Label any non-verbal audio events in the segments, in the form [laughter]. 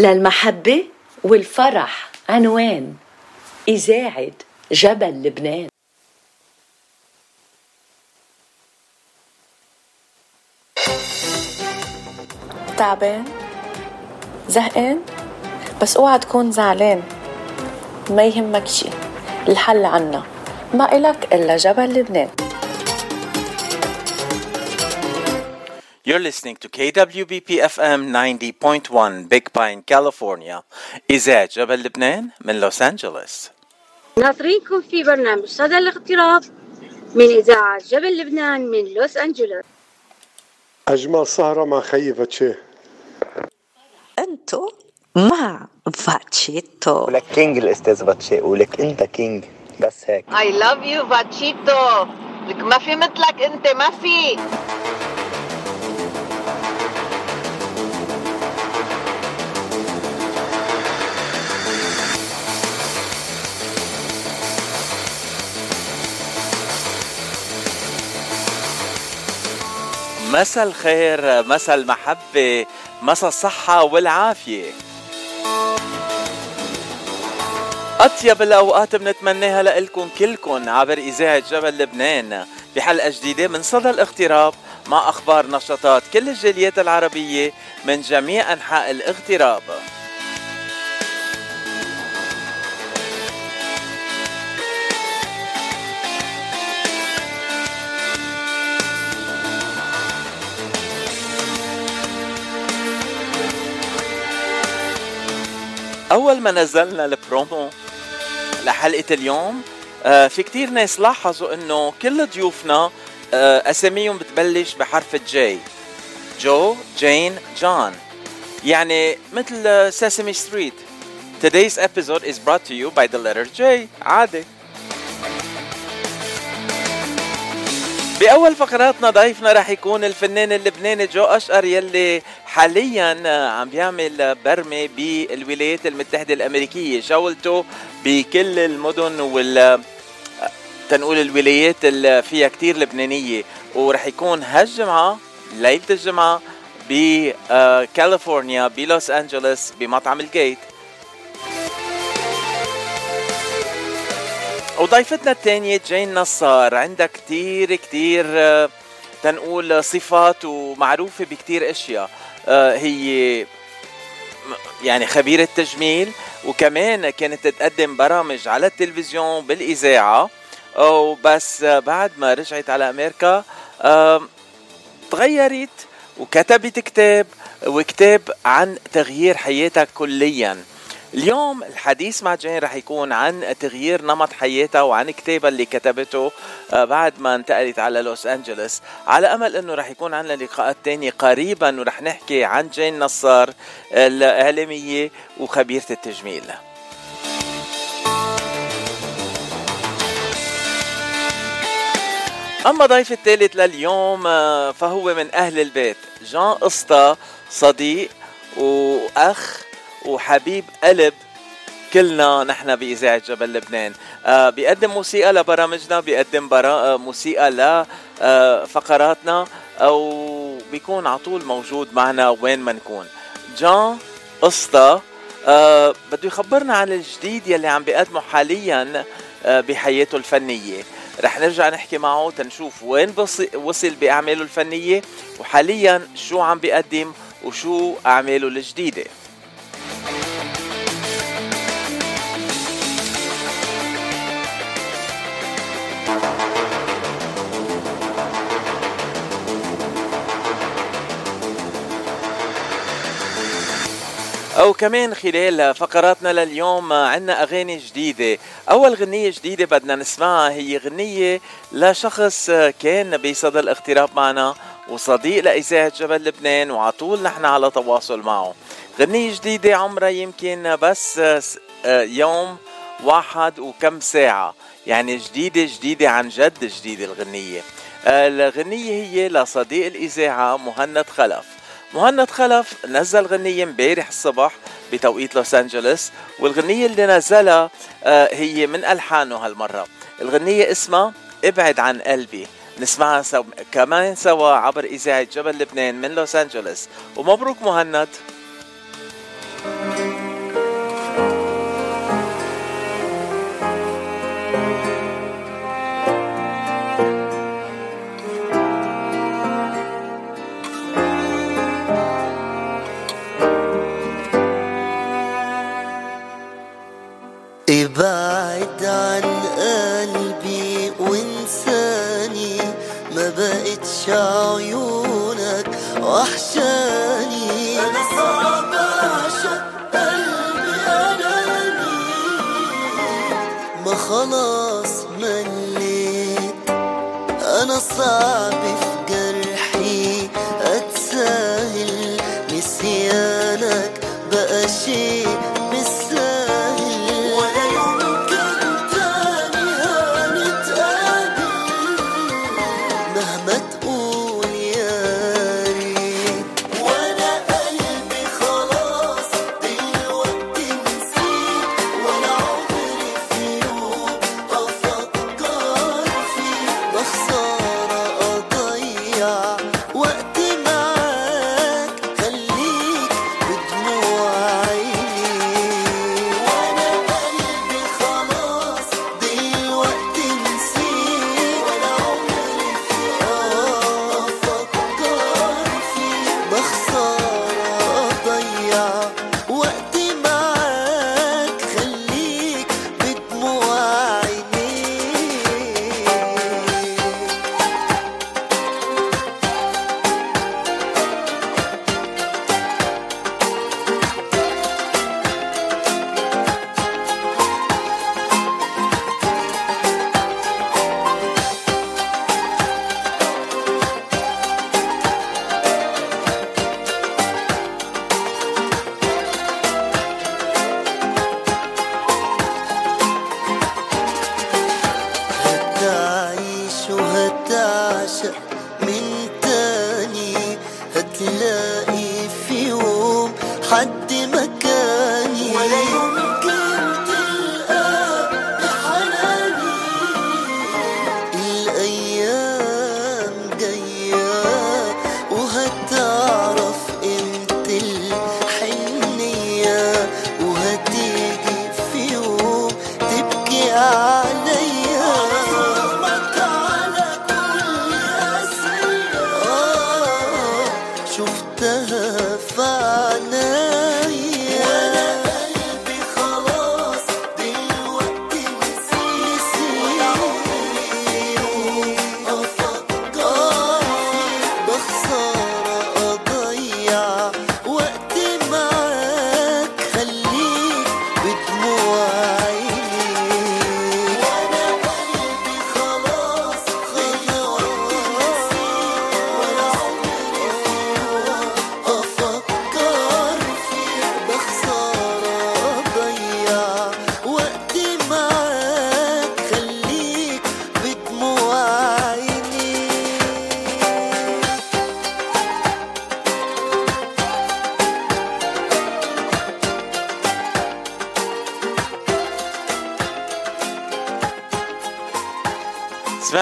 للمحبة والفرح عنوان إذاعة جبل لبنان. تعبان؟ زهقان؟ بس اوعى تكون زعلان. ما يهمك شي الحل عنا. ما إلك إلا جبل لبنان. You're listening to KWBP FM 90.1 Big Pine, California. إذاعة جبل لبنان من لوس أنجلوس. ناطرينكم في برنامج صدى الاغتراب من إذاعة جبل لبنان من لوس أنجلوس. أجمل سهرة مع خيي فاتشيه أنتو مع فاتشيتو ولك king الأستاذ باتشي ولك أنت king بس هيك I love you باتشيتو لك ما في مثلك أنت ما في مسا الخير مسا المحبة مسا الصحة والعافية. أطيب الأوقات بنتمناها لإلكم كلكم عبر إذاعة جبل لبنان. بحلقة جديدة من صدى الاغتراب مع أخبار نشاطات كل الجاليات العربية من جميع أنحاء الاغتراب. أول ما نزلنا البرومو لحلقة اليوم آه، في كتير ناس لاحظوا إنه كل ضيوفنا آه، أساميهم بتبلش بحرف ال J جو جين جون يعني مثل Sesame Street Today's episode is brought to you by the letter J. عادي. بأول فقراتنا ضيفنا رح يكون الفنان اللبناني جو أشقر يلي حاليا عم بيعمل برمة بالولايات المتحدة الأمريكية. جولته بكل المدن وال تنقول الولايات اللي فيها كتير لبنانية. ورح يكون هالجمعة ليلة الجمعة بكاليفورنيا بلوس أنجلوس بمطعم الجيت. وضيفتنا الثانية جين نصار. عندها كتير كتير آه، تنقول صفات ومعروفة بكتير أشياء. آه، هي يعني خبيرة تجميل وكمان كانت تقدم برامج على التلفزيون بالإذاعة. وبس آه، بعد ما رجعت على أمريكا تغيرت وكتبت كتاب وكتاب عن تغيير حياتها كليا. اليوم الحديث مع جين رح يكون عن تغيير نمط حياتها وعن كتابها اللي كتبته آه، بعد ما انتقلت على لوس أنجلوس. على أمل أنه رح يكون عنا لقاءات تانية قريبا ورح نحكي عن جين نصار الإعلامية وخبيرة التجميل. أما ضيف الثالث لليوم آه، فهو من أهل البيت جان قسطى صديق وأخ وحبيب قلب كلنا نحن بإذاعة جبل لبنان. آه بيقدم موسيقى لبرامجنا بيقدم برا... آه، موسيقى لفقراتنا أو بيكون على طول موجود معنا وين ما نكون. جان قسطى آه بده يخبرنا عن الجديد يلي عم بيقدمه حاليا آه بحياته الفنية. رح نرجع نحكي معه تنشوف وين وصل بأعماله الفنية وحاليا شو عم بيقدم وشو أعماله الجديدة. أو كمان خلال فقراتنا لليوم عنا أغاني جديدة. أول غنية جديدة بدنا نسمعها هي غنية لشخص كان بصدى الاغتراب معنا وصديق لإذاعة جبل لبنان وعلى طول نحن على تواصل معه. غنية جديدة عمرها يمكن بس يوم واحد وكم ساعة. يعني جديدة جديدة عن جد جديدة الغنية. الغنية هي لصديق الإذاعة مهند خلف. مهند خلف نزل غنية امبارح الصبح بتوقيت لوس أنجلوس والغنية اللي نزلها آه، هي من ألحانه هالمرة. الغنية اسمها ابعد عن قلبي. نسمعها سو... كمان سوا عبر إذاعة جبل لبنان من لوس أنجلوس. ومبروك مهند. بعد عن قلبي وانساني. ما بقتش عيونك وحشاني. أنا صعب اعشق قلبي اناني ما خلاص مليت. أنا صعب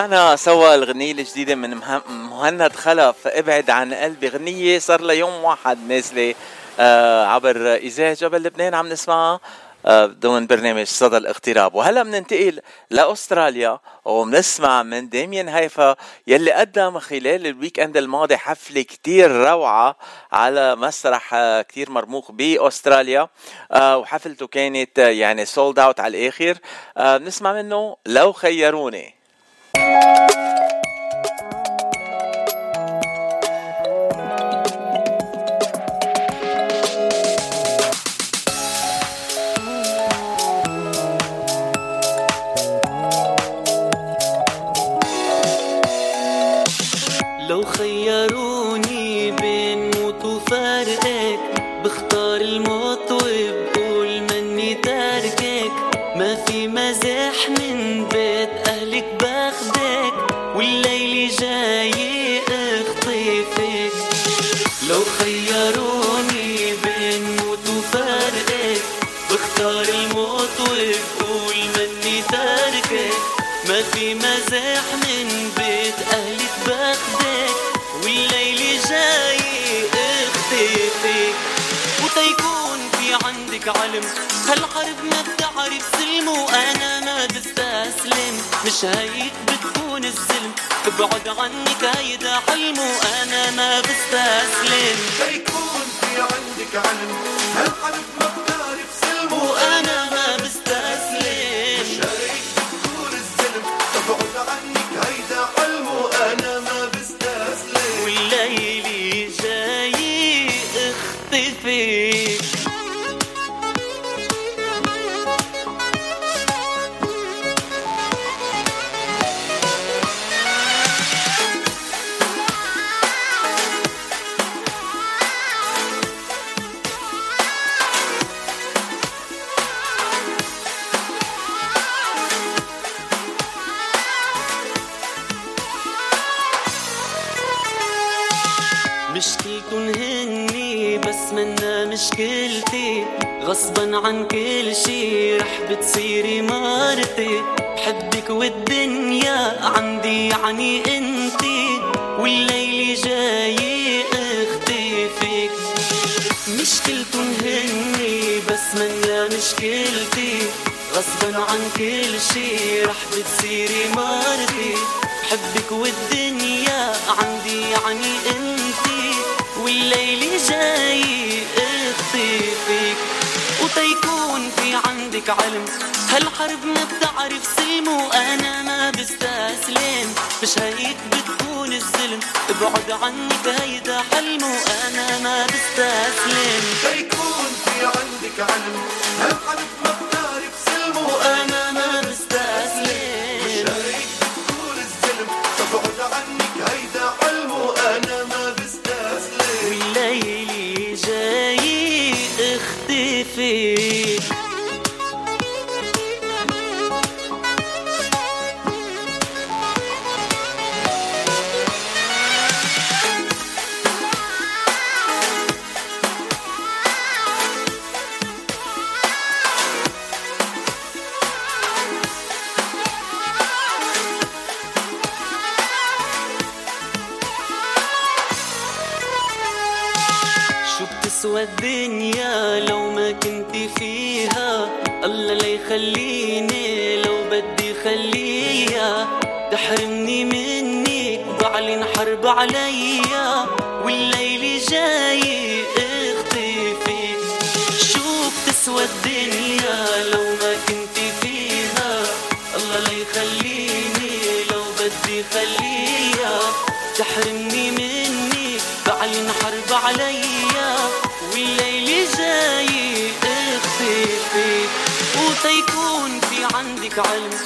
سمعنا سوا الغنية الجديدة من مهند خلف. ابعد عن قلبي غنية صار لها يوم واحد نازلة آه، عبر إذاعة جبل لبنان عم نسمعها آه، ضمن برنامج صدى الاغتراب. وهلا بننتقل لأستراليا وبنسمع من داميان هيفا يلي قدم خلال ال weekend الماضي حفلة كتير روعة على مسرح آه، كتير مرموق بأستراليا. وحفلته كانت يعني sold out على الآخر. بنسمع منه لو خيروني. مش هيك بتكون الزلم ابعد عني كايد حلمه وأنا ما بستسلم. بيكون في عندك علم. هالقلب ما بتعرف سلمه. وأنا عن كل شي رح بتصيري مرتي بحبك والدنيا عندي يعني انتي والليل جاي أختفيك. مشكلتن هني بس منا مشكلتي غصبا عن كل شي رح بتصيري مرتي بحبك والدنيا عندك علم. هالحرب ما بتعرف سلم وأنا ما بستسلم. مش هيك بتكون الظلم. ابعد عنك هيدا حلم وأنا ما بستسلم. تيكون في عندك علم. هالحرب ما بتعرف سلم وأنا ما بستسلم. مش هيك بتكون الزلم تبعد عنك هيدا وأنا ما بستسلم. والليل جاي اختفي. بعلن حرب عليا والليل جاي اختفي. شو بتسوى الدنيا لو ما كنت فيها. الله لا يخليني لو بدي خليها. تحرمني منك بعلن حرب عليا. والليل جاي اختفي. وتيكون في عندك علم.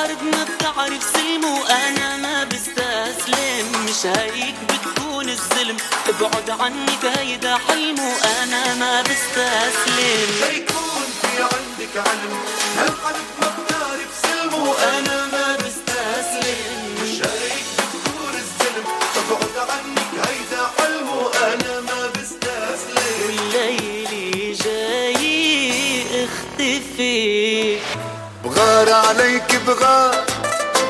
هالحرب ما بتعرف سلم وأنا ما بستسلم. مش هيك بتكون الظلم ابعد عنك هيدا حلم وأنا ما بستسلم. تيكون في عندك علم هالحرب ما بتعرف سلم وأنا ما بستسلم بغار عليك بغار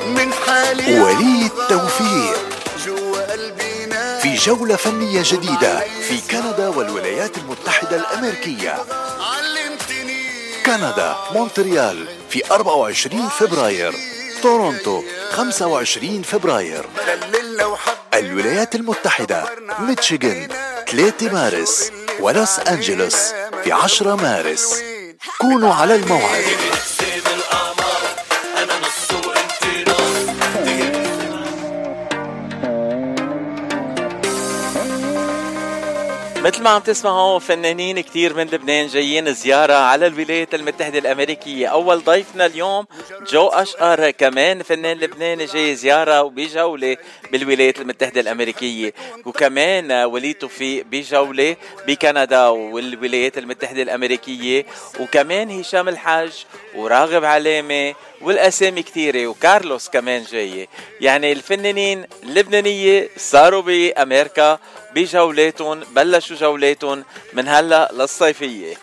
من حالي وليد توفيق جوا قلبي نار في جولة فنية جديدة في كندا والولايات المتحدة الأمريكية. كندا مونتريال في 24 فبراير. تورونتو 25 فبراير. الولايات المتحدة ميتشيغان 3 مارس ولوس أنجلوس في 10 مارس. كونوا على الموعد. مثل ما عم تسمعوا فنانين كتير من لبنان جايين زيارة على الولايات المتحدة الأمريكية. أول ضيفنا اليوم جو أشقر كمان فنان لبناني جاي زيارة وبجولة بالولايات المتحدة الأمريكية. وكمان وليد توفيق بجولة بكندا والولايات المتحدة الأمريكية. وكمان هشام الحاج وراغب علامة والأسامي كتيرة وكارلوس كمان جاي. يعني الفنانين اللبنانية صاروا بأمريكا بجولاتهم بلشوا جولاتهم من هلا للصيفية.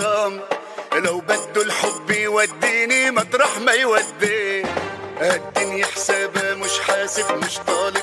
غرام لو بده الحب يوديني مطرح ما يودي. الدنيا حسابها مش حاسب مش طالب.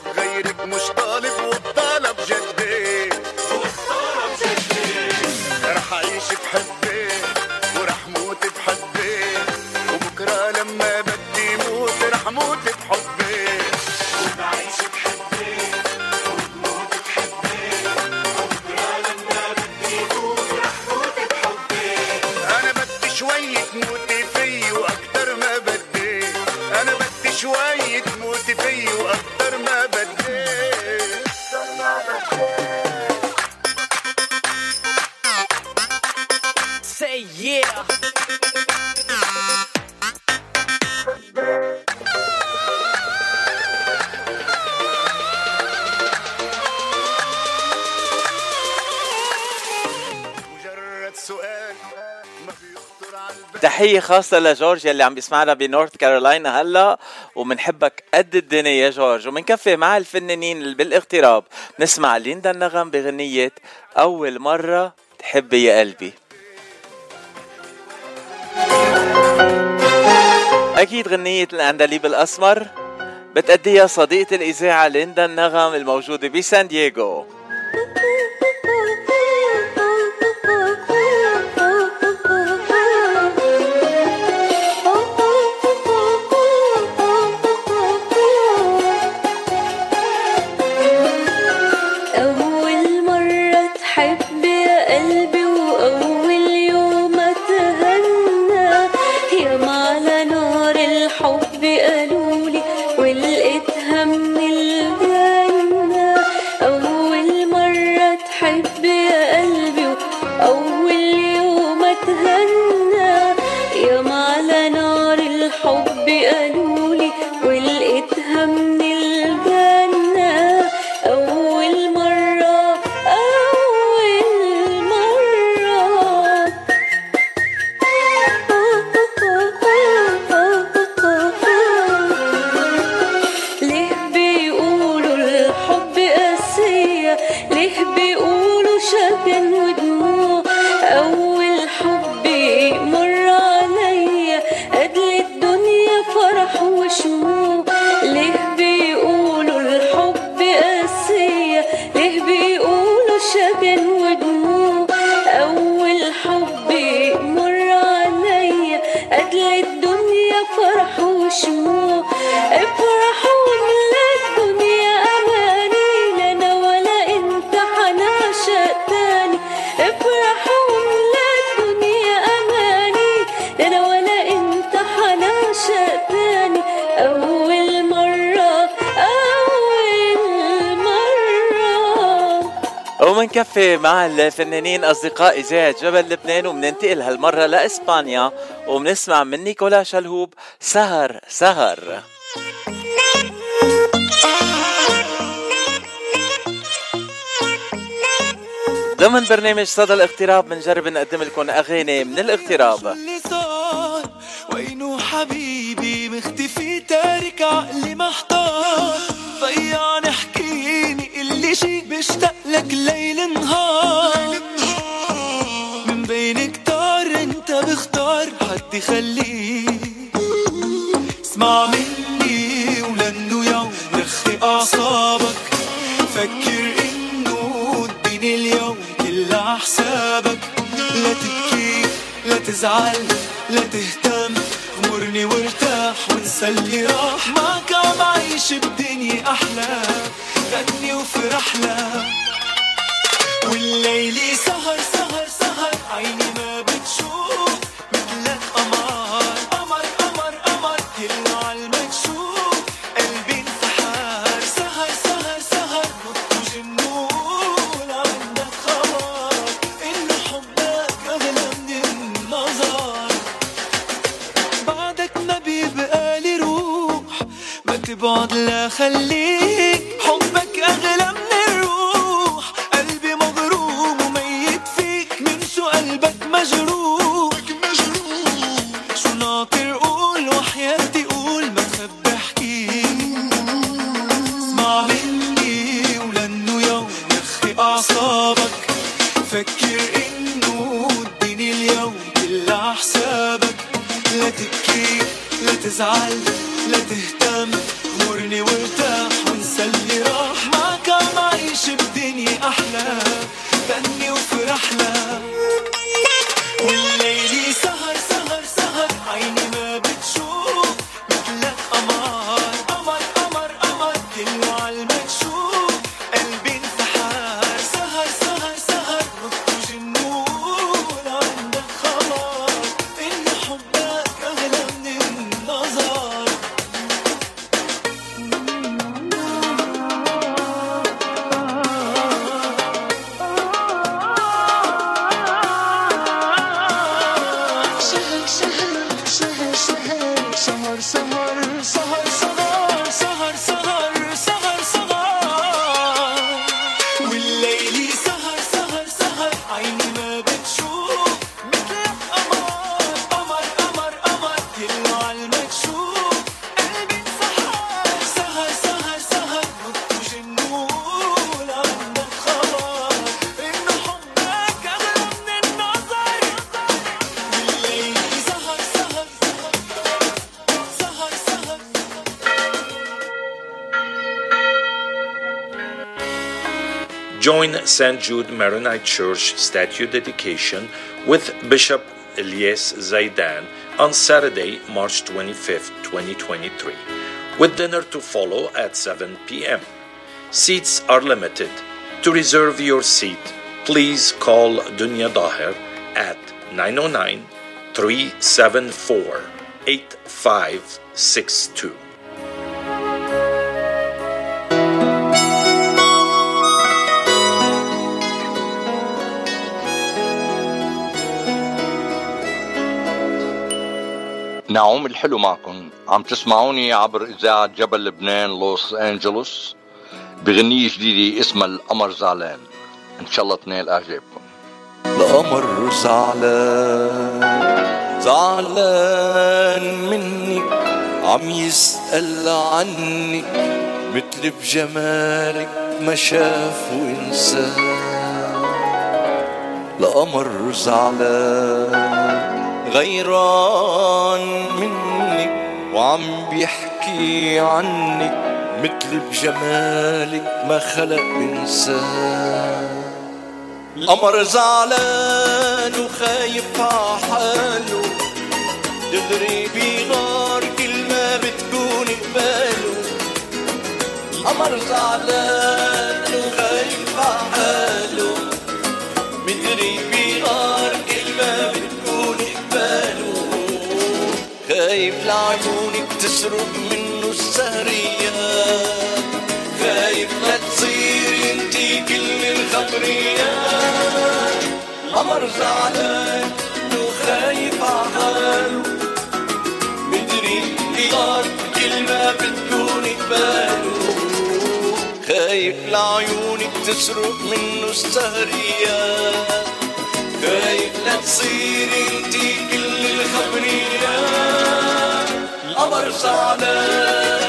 خاصة لجورج يلي عم بيسمعنا بنورث كارولاينا هلا ومنحبك قد الدنيا يا جورج. ومنكفي مع الفنانين اللي بالاغتراب. نسمع ليندا النغم بغنية أول مرة تحبي يا قلبي. أكيد غنية الأندليب الأسمر. بتأديها صديقة الإذاعة ليندا النغم الموجودة بسان دييغو. مع الفنانين أصدقاء إذاعة جبل لبنان وبننتقل هالمرة لإسبانيا وبنسمع من نيكولا شلهوب سهر سهر. ضمن برنامج صدى الاغتراب بنجرب نقدم لكم أغاني من الاغتراب اللي صار وينو حبيبي مختفي تارك عقلي محتار. ضيعني حكيني اللي شي بشتاق لك ليل تزعل لا تهتم غمرني وارتاح وانسى اللي راح. معك عم عايش بدنيا أحلى غني وفرح لها والليل سهر سهر سهر عيني St. Jude Maronite Church statue dedication with Bishop Elias Zaidan on Saturday, March 25, 2023, with dinner to follow at 7 p.m. Seats are limited. To reserve your seat, please call Dunya Daher at 909 374 8562. نعوم الحلو معكم. عم تسمعوني عبر إذاعة جبل لبنان لوس أنجلوس. بغنية جديدة اسمها القمر زعلان. إن شاء الله تنال إعجابكم. القمر زعلان زعلان منك عم يسأل عنك مثل بجمالك ما شاف وانسى القمر زعلان غيران منك وعم بيحكي عنك مثل بجمالك ما خلق إنسان. القمر زعلان وخايف عحاله دغري بيغار كل ما بتكون قباله القمر زعلان تسرق منه السهريات خايف لا تصير انتي كل الخبريات القمر زعلان وخايف عحاله مدري كل ما بتكون قباله خايف لعيونك تسرق منه السهريات خايف لا تصير انتي كل الخبريات القمر زعلان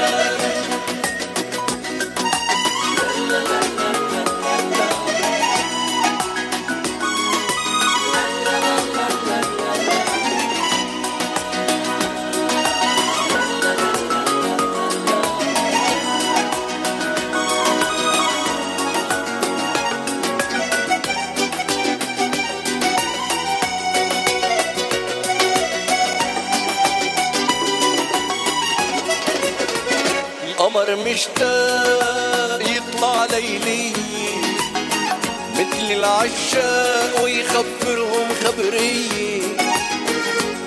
مشتاق يطلع ليلي مثل العشاق ويخبرهم خبرية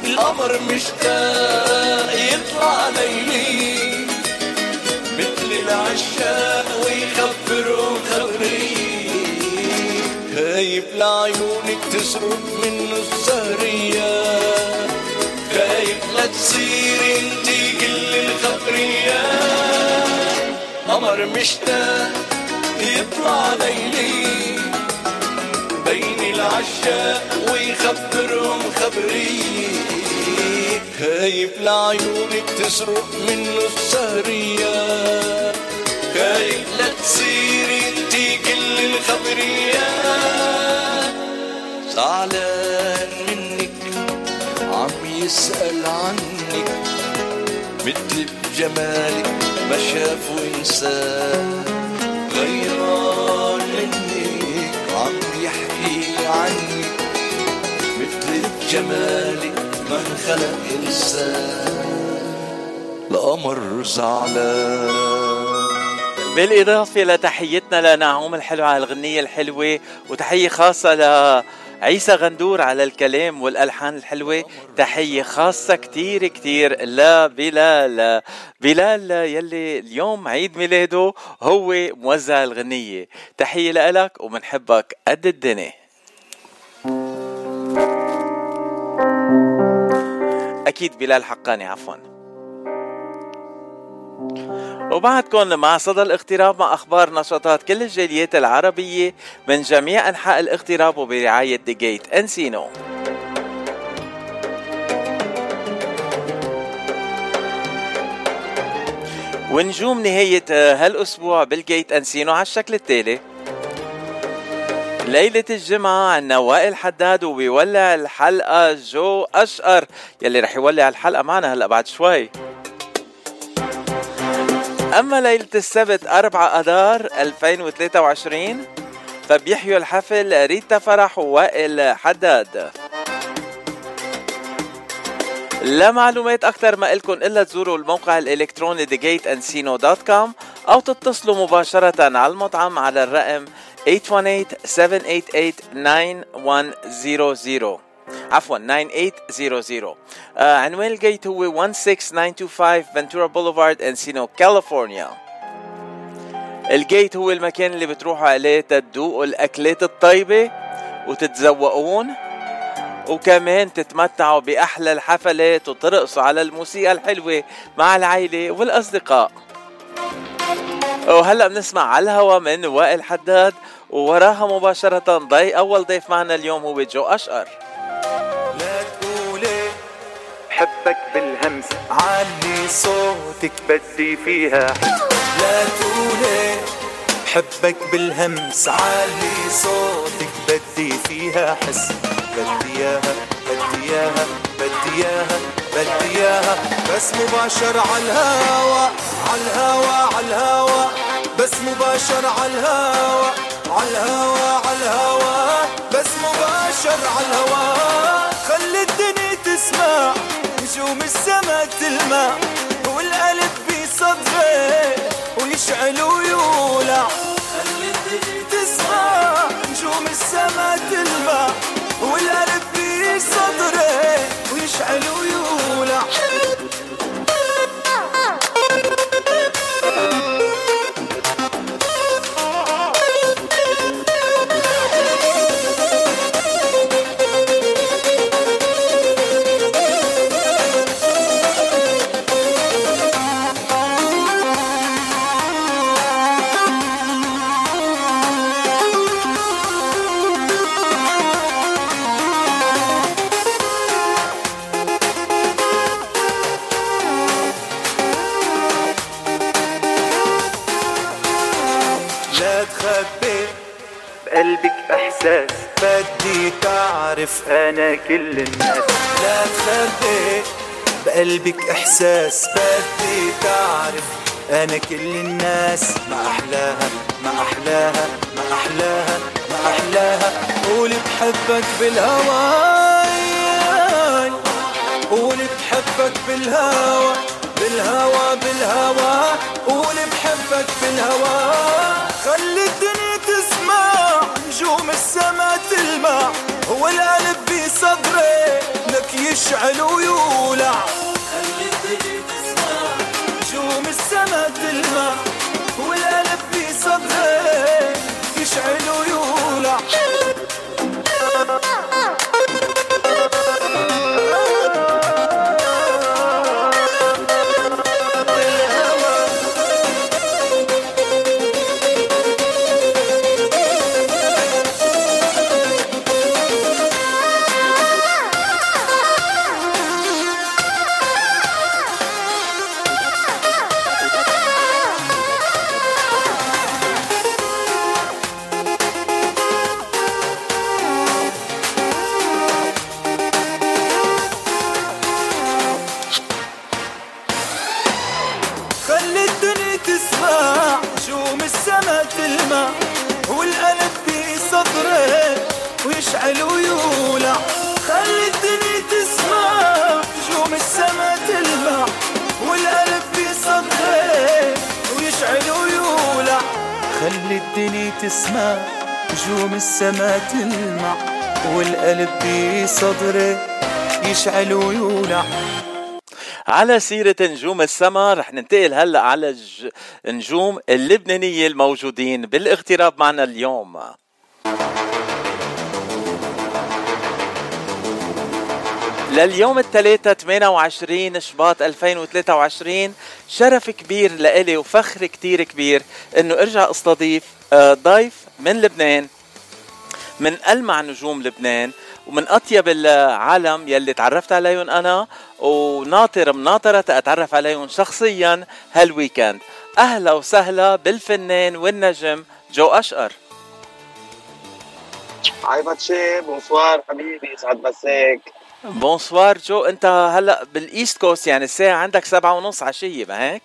القمر مشتاق يطلع ليلي مثل العشاق ويخبرهم خبرية خايف لعيونك تسرق منه السهريات خايف لا تصير انتي كل الخبريات قمر مشتاق يطلع ليلي بين العشاق ويخبرهم خبرية خايف لعيونك تسرق منه السهريات خايف لا تصير انتي كل الخبريات زعلان منك عم يسأل عنك. مثل بجمالك ما شاف وانسان غيران منك عم يحكي عنك مثل بجمالك ما انخلق انسان القمر زعلان بالإضافة لتحيتنا لنعوم الحلوة على الغنية الحلوة وتحية خاصة لعيسى غندور على الكلام والألحان الحلوة. تحية خاصة كتير كتير لبلال. بلال يلي اليوم عيد ميلاده هو موزع الغنية. تحية لك ومنحبك قد الدنيا. أكيد بلال حقاني عفواً. وبعدكم مع صدى الاغتراب مع أخبار نشاطات كل الجاليات العربية من جميع أنحاء الاغتراب وبرعاية The Gate Encino. ونجوم نهاية هالأسبوع بال Gate Encino على الشكل التالي. ليلة الجمعة عنا وائل حداد وبيولع الحلقة جو أشقر. يلي رح يولع الحلقة معنا هلأ بعد شوي. أما ليلة السبت 4 أذار 2023 فبيحيوا الحفل ريتا فرح ووائل حداد. لمعلومات أكثر ما إلكم إلا تزوروا الموقع الإلكتروني thegateandcino.com أو تتصلوا مباشرة على المطعم على الرقم 818-788-9100 عفوا 9800 آه عنوان ال Gate هو 16925 Ventura Boulevard Encino كاليفورنيا. ال Gate هو المكان اللي بتروحوا عليه تدوقوا الأكلات الطيبة وتتذوقون وكمان تتمتعوا بأحلى الحفلات وترقصوا على الموسيقى الحلوة مع العائلة والأصدقاء. وهلأ بنسمع على الهوا من وائل حداد ووراها مباشرة ضي أول ضيف معنا اليوم هو جو أشقر. بحبك بالهمس. علي صوتك بدي فيها. لا تقولي بحبك بالهمس. علي صوتك بدي فيها. حس. بدي إياها بدي إياها بدي إياها بدي إياها. بس مباشر على الهوا على الهوا على الهوا بس مباشر على الهوا على الهوا على الهوا بس مباشر على الهوا خلي الدنيا تسمع. نجوم السما تلمع والقلب بصدغي ويشعل ويولع. خلي تسمع نجوم السما تلمع والقلب بصدري ويشعل ويولع. إحساس. بدي تعرف أنا كل الناس. لا تخبي بقلبك إحساس. بدي تعرف أنا كل الناس. ما أحلاها ما أحلاها ما أحلاها ما أحلاها. قولي بحبك بالهوى قولي بحبك بالهوى بالهوى بالهوى قولي بحبك بالهوى خلي الدنيا نجوم السما تلمع والقلب بصدري لك يشعل ويولع. خلي الدنيا تسمع نجوم السما تلمع. بصدري يشعل ويولع. على سيرة نجوم السما رح ننتقل هلأ على النجوم اللبنانية الموجودين بالاغتراب معنا اليوم. لليوم الثلاثاء 28 شباط 2023 شرف كبير لإلي وفخر كتير كبير إنه أرجع أستضيف آه، ضيف من لبنان من ألمع نجوم لبنان ومن أطيب العالم يلي تعرفت عليهم أنا وناطر مناطرة أتعرف عليهم شخصيا هال weekend أهلا وسهلا بالفنان والنجم جو أشقر. Hi باتشي bonsoir حبيبي يسعد مساك. Bonsoir جو أنت هلأ بال East Coast يعني الساعة عندك سبعة ونص عشية ما هيك؟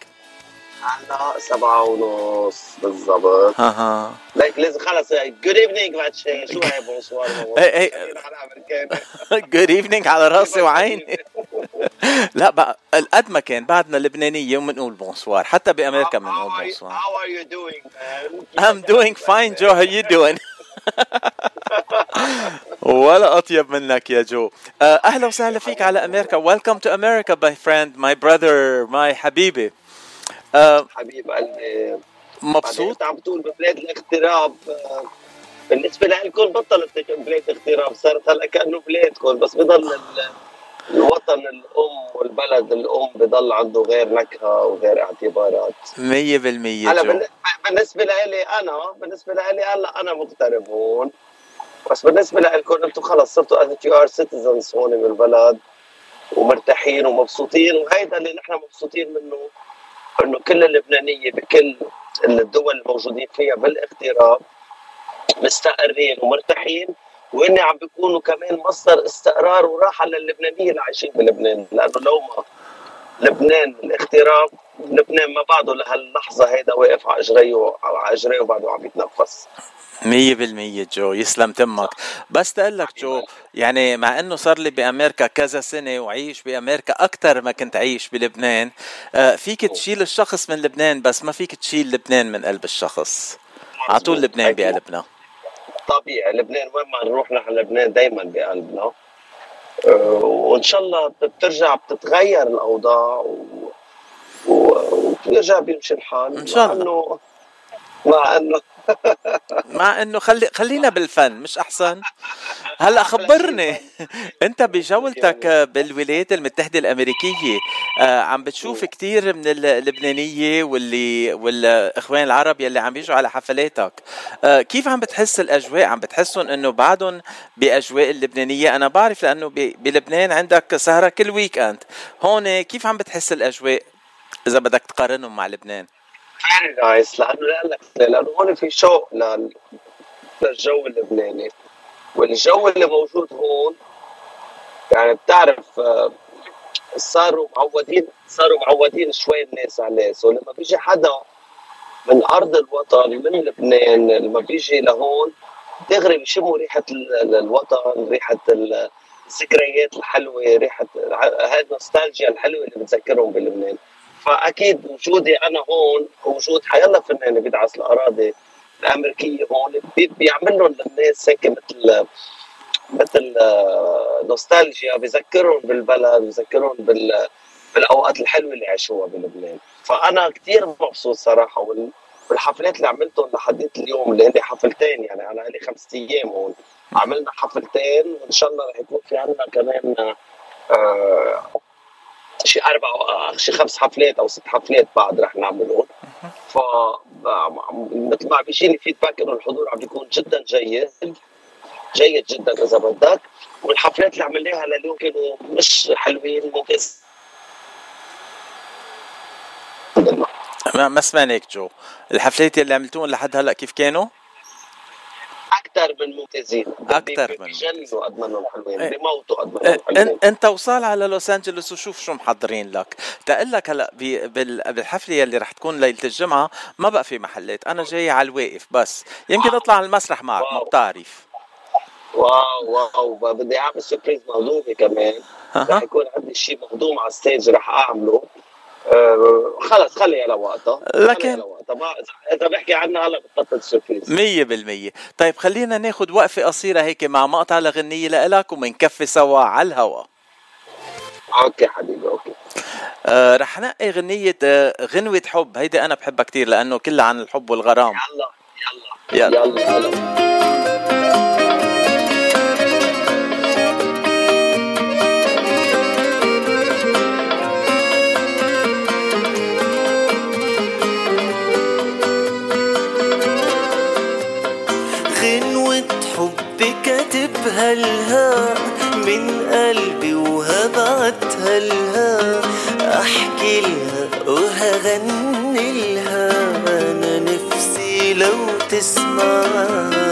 هلا سبعة ونص بالضبط. ها ها. ليك لازم خلص good evening بعد شيء شو هي fr: بونسوار اي اي جود ايفنينج على راسي وعيني. [laughs] لا بقى قد ما كان بعدنا لبنانيه وبنقول بونسوار حتى بأمريكا بنقول بونسوار How are you doing man? I'm doing fine Joe. How you doing? [laughs] ولا أطيب منك يا جو. آه، أهلا وسهلا فيك على أمريكا. Welcome to America my friend my brother my حبيبي. آه، حبيب قلبي. مبسوط؟ عم تقول ببلاد الاغتراب آه، بالنسبة لكم بطلت بلاد اغتراب صارت هلأ كأنه بلادكم بس بضل ال- الوطن الأم والبلد الأم بضل عنده غير نكهة وغير اعتبارات. مية بالمية هلأ جو. بالن- بالنسبة لإلي أنا بالنسبة لإلي هلأ أنا مغترب هون بس بالنسبة لكم أنتم خلص صرتوا as you are citizens هون بالبلد ومرتاحين ومبسوطين وهيدا اللي نحن مبسوطين منه. انه كل اللبنانية بكل الدول الموجودين فيها بالاغتراب مستقرين ومرتاحين وهن عم بيكونوا كمان مصدر استقرار وراحة للبنانية اللي عايشين بلبنان. لأنه لو ما لبنان الاغتراب لبنان ما بعده لهاللحظة هيدا واقف على إجريه على إجريه وبعده عم يتنفس. مية بالمية جو يسلم تمك. بس تقول لك جو يعني مع إنه صار لي بأمريكا كذا سنة وعيش بأمريكا أكثر ما كنت عيش بلبنان آه، فيك تشيل الشخص من لبنان بس ما فيك تشيل لبنان من قلب الشخص. على طول لبنان بقلبنا. طبيعي. لبنان وين ما نروح نحن لبنان دائما بقلبنا. أه، وإن شاء الله بترجع بتتغير الأوضاع و... و... وبيرجع بيمشي الحال. إن شاء مع الله. انه مع إنه مع إنه خلي خلينا بالفن مش أحسن؟ هلأ خبرني. أنت بجولتك بالولايات المتحدة الأمريكية آه، عم بتشوف كثير من اللبنانية واللي والإخوان العرب يلي عم بيجوا على حفلاتك. آه، كيف عم بتحس الأجواء؟ عم بتحسهم إنه بعدهم بأجواء اللبنانية؟ أنا بعرف لأنه بلبنان عندك سهرة كل weekend هون كيف عم بتحس الأجواء إذا بدك تقارنهم مع لبنان؟ very nice لأنه لك لأنه هون في شوق لل... للجو اللبناني. والجو اللي موجود هون يعني بتعرف آه، صاروا معودين صاروا معودين شوي الناس عليه so لما بيجي حدا من أرض الوطن من لبنان لما بيجي لهون دغري بيشموا ريحة ال- ال- الوطن ريحة ال- الذكريات الحلوة ريحة هاي النوستالجيا الحلوة اللي بتذكرهم بلبنان. فأكيد وجودي أنا هون وجود حيلا فنان بيدعس الأراضي الأمريكية هون بي- بيعمل لهم للناس هيك مثل مثل آه، نوستالجيا بذكرهم بالبلد بذكرهم بال بالأوقات الحلوة اللي عاشوها بلبنان. فأنا كثير مبسوط صراحة وال- والحفلات اللي عملتهم لحديت اليوم اللي هن حفلتين يعني أنا لي خمسة أيام هون. عملنا حفلتين وإن شاء الله رح يكون في عندنا كمان آه شي أربع آه، شي خمس حفلات أو ست حفلات بعد رح نعملهم. ف مثل ما عم بيجيني فيدباك إنه الحضور عم بيكون جدا جيد. جيد جدا إذا بدك. والحفلات اللي عملناها لليوم كانوا مش حلوين ما ما سمعناك جو. الحفلات اللي عملتوهم لحد هلأ كيف كانوا؟ أكثر من ممتازين. أكثر من ما انهم حلوين. بموتوا قد ما إيه، حلوين. أنت وصال على لوس أنجلوس وشوف شو محضرين لك. تقول لك هلا بالحفلة يلي رح تكون ليلة الجمعة ما بقى في محلات. أنا جاي على الواقف بس. يمكن أطلع على المسرح معك ما بتعرف واو واو. بدي أعمل surprise مهضومة كمان. رح يكون عندي شيء مهضوم على ال stage رح أعمله. خلص خليها لوقتها لكن- لوقتها اذا بحكي عنها هلا بتبطل مية بالمية. طيب خلينا ناخد وقفة قصيرة هيك مع مقطع لغنية لإلك ومنكفي سوا على الهوا. okay حبيبي okay. آه رح نقي غنية آه غنوة حب. هيدي أنا بحبها كتير لأنه كلها عن الحب والغرام. يلا يلا. يلا. يلا غنوة لها من قلبي وهبعتها لها أحكي لها وهغني لها. أنا نفسي لو تسمع.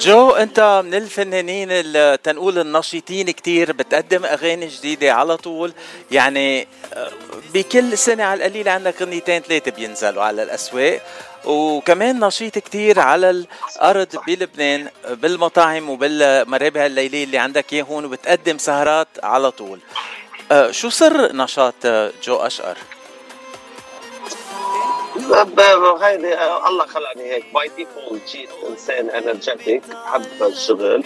جو انت من الفنانين اللي تنقول النشيطين كتير بتقدم أغاني جديدة على طول. يعني آه، بكل سنة على القليل عندك غنيتين ثلاثة بينزلوا على الأسواق. وكمان نشيط كتير على الأرض بلبنان بالمطاعم وبالمرابح الليلية اللي عندك هون وبتقدم سهرات على طول. آه، شو سر نشاط آه، جو أشقر؟ هيدي الله خلقني هيك. by default جيت انسان energetic بحب الشغل.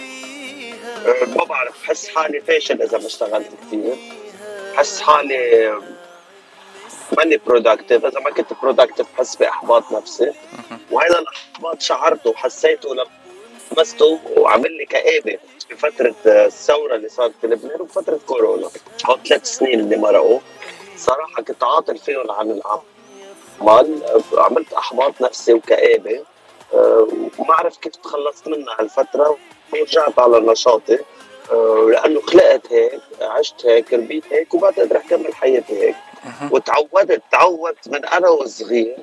ما بعرف بحس حالي فاشل إذا ما اشتغلت كثير بحس حالي ماني productive إذا ما كنت productive بحس بإحباط نفسي. وهذا الإحباط شعرته وحسيته لما لمسته وعمل لي كآبة بفترة آه، الثورة اللي صارت في لبنان وفترة كورونا. هو ثلاث سنين اللي مرقوا. صراحة كنت عاطل فيهم عن الأعمال آه، عملت أحباط نفسي وكآبة آه، وما عرفت كيف تخلصت منها هالفترة ورجعت على نشاطي آه، لأنه خلقت هيك عشت هيك ربيت هيك وبعد رح كمل حياتي هيك. وتعودت تعودت من أنا وصغير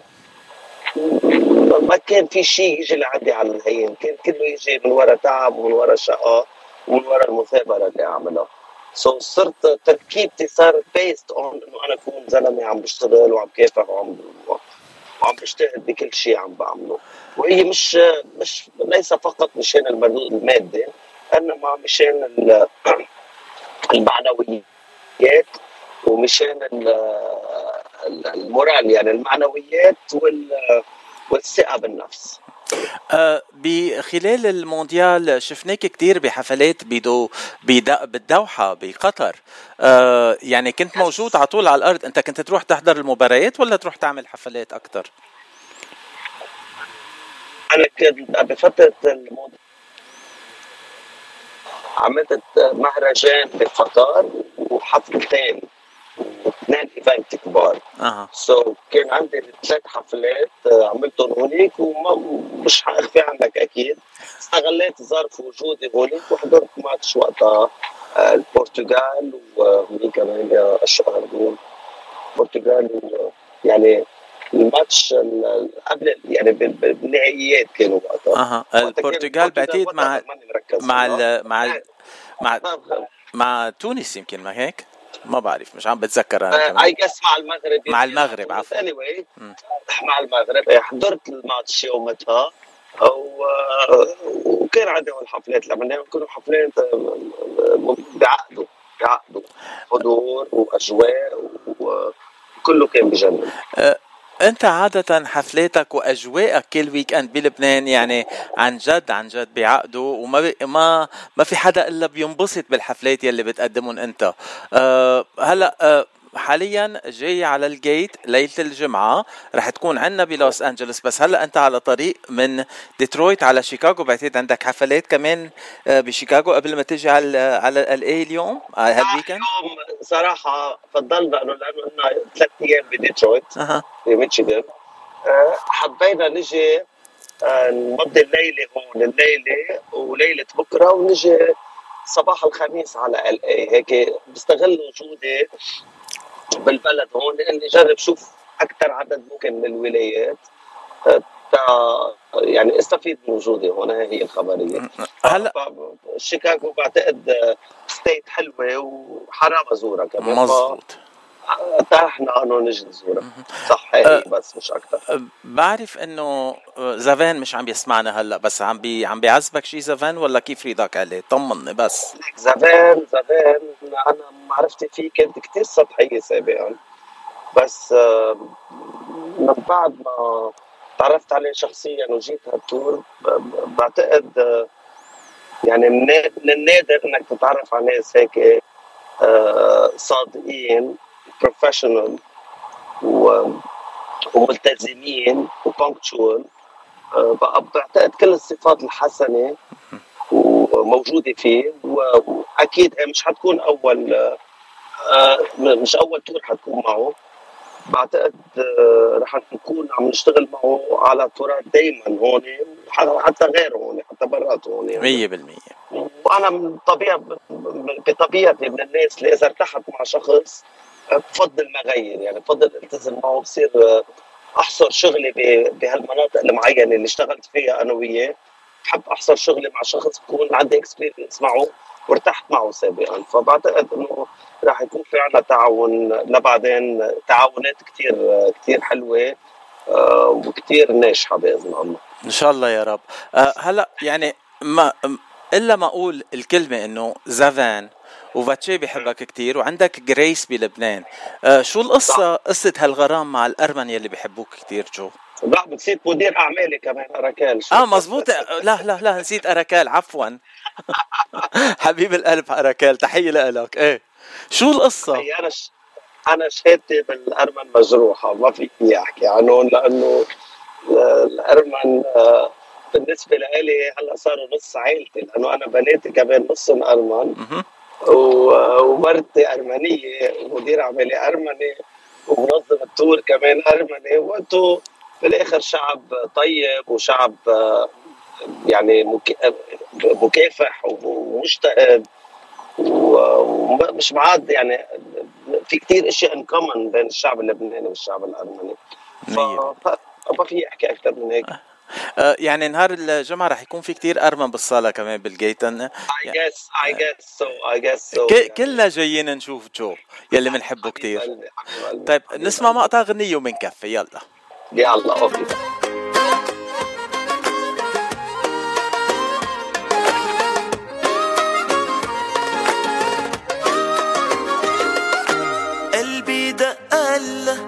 ما كان في شيء يجي لعندي على الهين كان كله يجي من وراء تعب ومن وراء شقاء ومن وراء المثابرة اللي أعملها. so صرت تركيبتي صارت based on إنه أنا أكون زلمة عم بشتغل وعم كافح وعم وعم بجتهد بكل شيء عم بعمله. وهي مش مش ليس فقط مشان المادي إنما مشان ال- [clears throat] المعنويات ومشان ال- ال- ال moral يعني المعنويات وال والثقة بالنفس. آه، بخلال المونديال شفناك كتير بحفلات بدو بد- بالدوحة بقطر. آه، يعني كنت موجود على طول على الأرض. أنت كنت تروح تحضر المباريات ولا تروح تعمل حفلات أكتر؟ أنا كنت بفترة الموضوع عملت مهرجان بقطر وحفلتين اثنين event كبار أها. so, كان عندي ثلاث حفلات آه، عملتهم هونيك ومش حاخفي عنك أكيد. استغليت ظرف وجودي هونيك وحضرت ماتش وقتها آه، البرتغال ومين كمان يا اشهر دول البرتغال يعني الماتش ال- قبل يعني بال- بال- بالنهائيات كانوا وقتها. أها. البرتغال بعتقد مع مع مع مع تونس يمكن ما هيك؟ ما بعرف مش عم بتذكر أنا اي كمان. جس مع المغرب مع المغرب عفوا. مم. مع المغرب إيه، حضرت الماتش يومتها و... وكان عندهم الحفلات. لما يكونوا حفلات آه، بعقدوا بعقدوا حضور وأجواء وكله كان بجنن. آه، أنت عادة حفلاتك وأجواءك كل weekend بلبنان يعني عن جد عن جد بعقده وما بي ما ما في حدا إلا بينبسط بالحفلات يلي بتقدمهم أنت. أه هلأ أه حاليا جاي على الجيت ليلة الجمعة رح تكون عنا بلوس أنجلوس بس هلأ أنت على طريق من ديترويت على شيكاغو بعتقد عندك حفلات كمان آه، بشيكاغو قبل ما تيجي على على ال LA اليوم آه، هال weekend صراحة فضلنا انه لأنه لنا ثلاث أيام بديترويت أها. في ميشيغان آه، حبينا نجي آه، نمضي الليلة هون الليلة وليلة بكرة ونجي صباح الخميس على LA هيك بستغل وجودي بالبلد هون لأني جرب شوف أكثر عدد ممكن من الولايات. تا يعني استفيد من وجودي. هون هي الخبرية. هلا شيكاغو بعتقد state حلوة وحرام ازورها كمان. مزبوط اتاحنا انه نجي نزورها صح هي بس مش أكثر بعرف إنه زافان مش عم يسمعنا هلا بس عم بي عم بيعذبك شي زافان ولا كيف ريدك عليه؟ طمني بس. زمان زمان أنا معرفتي فيه كانت كتير سطحية سابقا. بس من بعد ما تعرفت عليه شخصيا وجيت هال tour بعتقد آه، يعني من نا- من النادر إنك تتعرف على ناس هيك آه، صادقين professional وملتزمين و punctual بقى بعتقد كل الصفات الحسنة وموجودة فيه وأكيد مش حتكون أول آه، مش أول تور حتكون معه. بعتقد آه، رح نكون عم نشتغل معه على تورات دائما هون حتى غيره هون حتى برات هون يعني. مية بالمية وأنا من طبيعة بطبيعتي من الناس اللي إذا ارتحت مع شخص بفضل ما غير يعني بفضل التزم معه بصير أحصر شغلي بهالمناطق المعينة اللي اشتغلت فيها أنا وياه بحب أحصر شغلي مع شخص بكون عندي experience معه وارتحت معه سابقا. فبعتقد إنه راح يكون في عنا تعاون. لبعدين تعاونات كتير كتير حلوة آه، وكتير ناجحة بإذن الله. إن شاء الله يا رب. أه هلأ يعني ما إلا ما أقول الكلمة إنه زافان وفاتشي بيحبك كتير وعندك جريس بلبنان. أه شو القصة قصة هالغرام مع الارمن يلي بيحبوك كتير جو؟ لا نسيت مدير أعمالي كمان أراكال. شو آه مزبوط لا لا لا نسيت أراكال عفوا. [laughs] حبيب القلب أراكال تحية لك. إيه. شو القصة؟ هي أنا ش... أنا شهادتي بالأرمن مجروحه ما في احكي عنهم لأنه الأرمن آه، بالنسبة لي هلأ صاروا نص عائلتي لأنه أنا بناتي كمان نصهم ارمن و- ومرتي أرمنية ومدير أعمالي أرمني ومنظم ال tour كمان أرمني. وأنتم بالآخر شعب طيب وشعب آه، يعني مك- مكافح ومجتهد ومش معقد يعني في كتير أشياء in common بين الشعب اللبناني والشعب الأرمني. ف ما في احكي أكثر من هيك. أه يعني نهار الجمعة رح يكون في كتير أرمن بالصالة كمان بالجيتن. I guess I guess so I guess so. ك- كلنا جايين نشوف جو يلي بنحبه كتير. طيب نسمع مقطع غنية ومنكفي يلا. يلا أوكي. قلبي دقله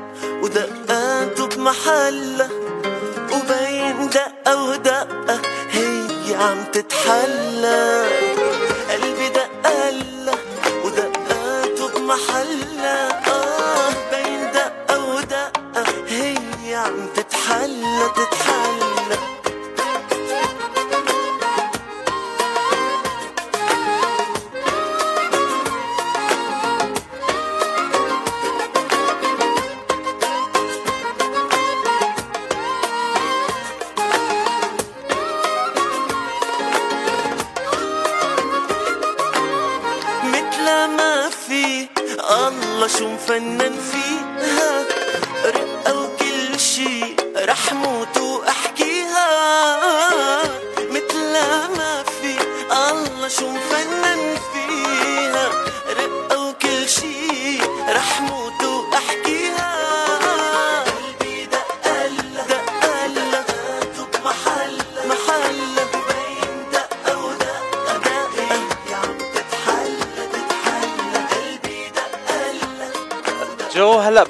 ودقاته بمحلة. وبين دقة ودقة هي عم تتحلى.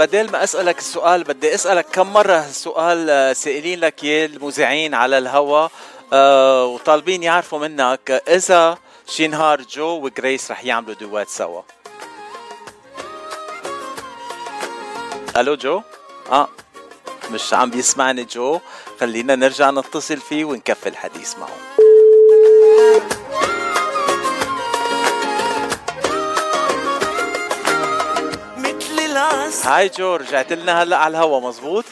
بدل ما أسألك السؤال بدي أسألك كم مرة السؤال آه، سائلين لك اياه المذيعين على الهوا آه وطالبين يعرفوا منك إذا شي نهار جو وجريس رح يعملوا duet سوا. ألو جو؟ آه مش عم بيسمعني جو. خلينا نرجع نتصل فيه ونكفي الحديث معه. العسل هاي جو رجعت لنا هلا على الهوا مزبوط؟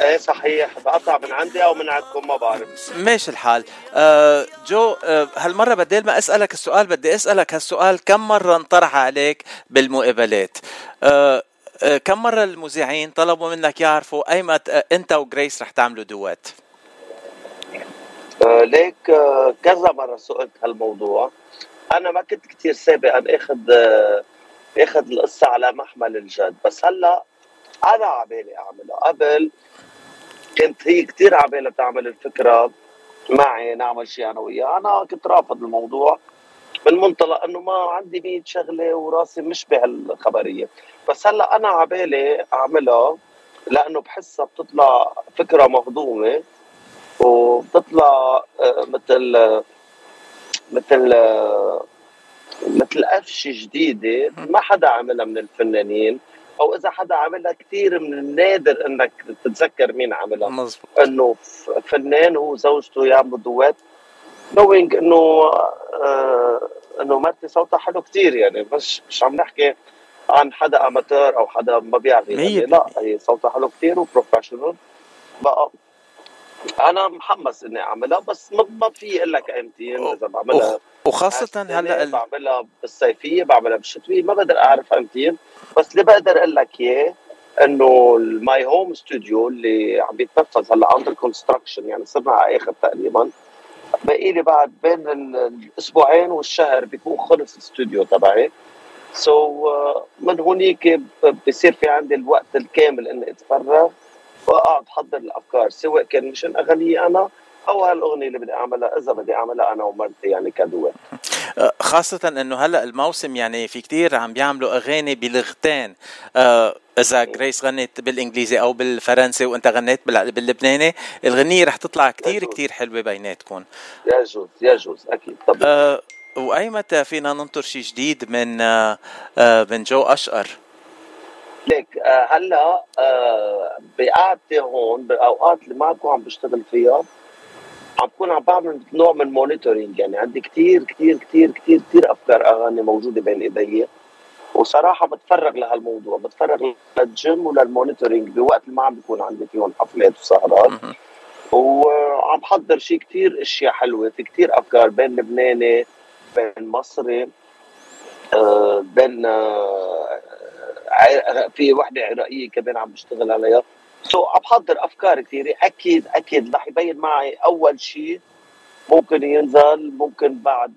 إيه صحيح. بقطع من عندي أو من عندكم ما بعرف. ماشي الحال. آه جو آه هالمرة بدل ما أسألك السؤال بدي أسألك هالسؤال كم مرة انطرح عليك بالمقابلات؟ آه آه كم مرة المذيعين طلبوا منك يعرفوا أيمت آه أنت وجريس رح تعملوا دوات؟ آه، ليك آه، كذا مرة سئلت هالموضوع. أنا ما كنت كتير سابقا آخذ آه، آخذ القصة على محمل الجد. بس هلأ أنا عبالي أعملها. قبل كنت هي كتير عبالها تعمل الفكرة معي نعمل شيء أنا وياه. أنا كنت رافض الموضوع من منطلق إنه ما عندي 100 شغلة وراسي مش بهالخبرية. بس هلأ أنا عبالي أعملها لأنه بحسها بتطلع فكرة مهضومة وبتطلع آه، مثل آه، مثل آه، مثل قفشه جديده ما حدا عملها من الفنانين أو إذا حدا عملها كثير من النادر إنك تتذكر مين عملها. مزبوط. إنه فنان هو وزوجته يعملوا duet knowing إنه آه إنه مرتي صوتها حلو كثير يعني مش مش عم نحكي عن حدا amateur أو حدا ما بيعرف مية لا هي صوتها حلو كثير و professional بقى أنا محمس إني أعملها بس ما في أقول لك ايمتين إذا بعملها. وخاصة هالسنة هلأ ال- بعملها بالصيفية بعملها بالشتوية ما بقدر أعرف ايمتين بس اللي بقدر أقول لك إياه إنه ال my home studio اللي عم بيتنفذ هلأ under construction يعني صرنا على آخر تقريبا. باقي لي بعد بين ال- الأسبوعين والشهر بيكون خلص الاستوديو تبعي. so من هونيك بصير في عندي الوقت الكامل إني أتفرغ. وأقعد أحضر الأفكار سواء كان مشان أغنية أنا أو هالأغنية اللي بدي أعملها إذا بدي أعملها أنا ومرتي يعني كدوات آه، خاصة إنه هلأ الموسم يعني في كتير عم بيعملوا أغاني بلغتين. آه، إذا جريس غنت بالإنجليزي أو بالفرنسي وإنت غنيت بال- باللبناني الغنية رح تطلع كتير كتير حلوة بيناتكم. يجوز يجوز أكيد. طبعا آه، وأي متى فينا ننطر شيء جديد من آه، آه، من جو أشقر؟ ليك آه، هلا آه، بقعدتي هون بالاوقات اللي ما بكون عم بشتغل فيها عم بكون عم بعمل نوع من monitoring يعني عندي كتير كتير كتير كتير كتير أفكار أغاني موجودة بين إيدي. وصراحة بتفرغ لهالموضوع بتفرغ للجيم ولل monitoring بوقت اللي ما عم بيكون عندي فيهم حفلات وسهرات. وعم بحضر شيء كتير أشياء حلوة في كتير أفكار بين لبناني بين مصري آه، بين في وحدة عراقية كمان عم بشتغل عليها. so عم بحضر أفكار كثيرة. أكيد أكيد رح يبين معي أول شيء ممكن ينزل ممكن بعد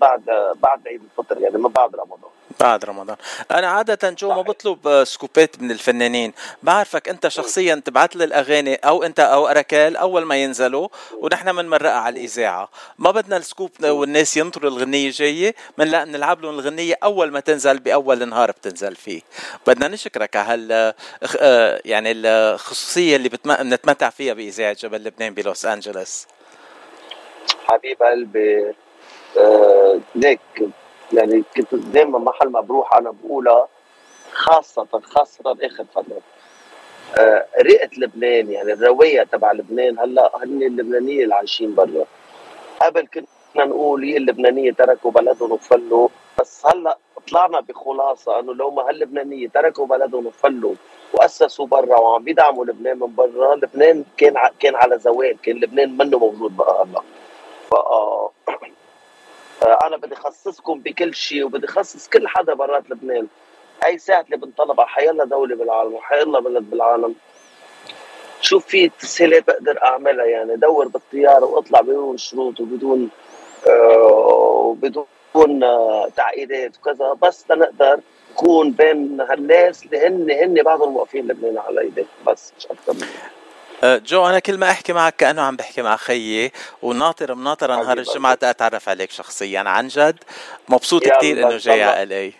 بعد بعد عيد الفطر يعني من بعد رمضان. بعد رمضان. أنا عادة جو ما بطلب آه، scoop ات من الفنانين. بعرفك أنت شخصيا تبعت لي الأغاني أو أنت أو أركال أول ما ينزلوا ونحن بنمرقها على الإذاعة. ما بدنا السكوب والناس ينطروا الغنية جاية من لا نلعب لهم الغنية أول ما تنزل بأول نهار بتنزل فيه. بدنا نشكرك على هال آه، يعني الخصوصية اللي بنتمتع فيها بإذاعة جبل لبنان بلوس أنجلوس. حبيب قلبي آه ليك يعني كنت دائما محل ما بروح أنا بقولها خاصة خاصة آخر فترة. آه رئة لبنان يعني الرواية تبع لبنان هلأ هن اللبنانية اللي عايشين برا. قبل كنا نقول هي اللبنانية تركوا بلدهم وفلوا بس هلأ طلعنا بخلاصة إنه لو ما هاللبنانية تركوا بلدهم وفلوا وأسسوا برا وعم بيدعموا لبنان من برا لبنان كان كان على زوال كان لبنان منه موجود بقى هلأ. ف آه، أنا بدي أخصصكم بكل شيء وبدي أخصص كل حدا برات لبنان. أي ساعة اللي بنطلبها حيلا دولة بالعالم وحيلا بلد بالعالم. شوف في تسهيلات بقدر أعملها؟ يعني دور بالطياره وأطلع بدون شروط وبدون آه وبدون آه تعقيدات وكذا. بس لنقدر نكون بين هالناس اللي هن هن بعضهم واقفين لبنان على ايديه بس مش أكثر جو أنا كل ما أحكي معك كأنه عم بحكي مع خيي وناطر مناطر نهار الجمعة اتعرف عليك شخصيا عن جد. مبسوط كثير إنه جاي. على الاي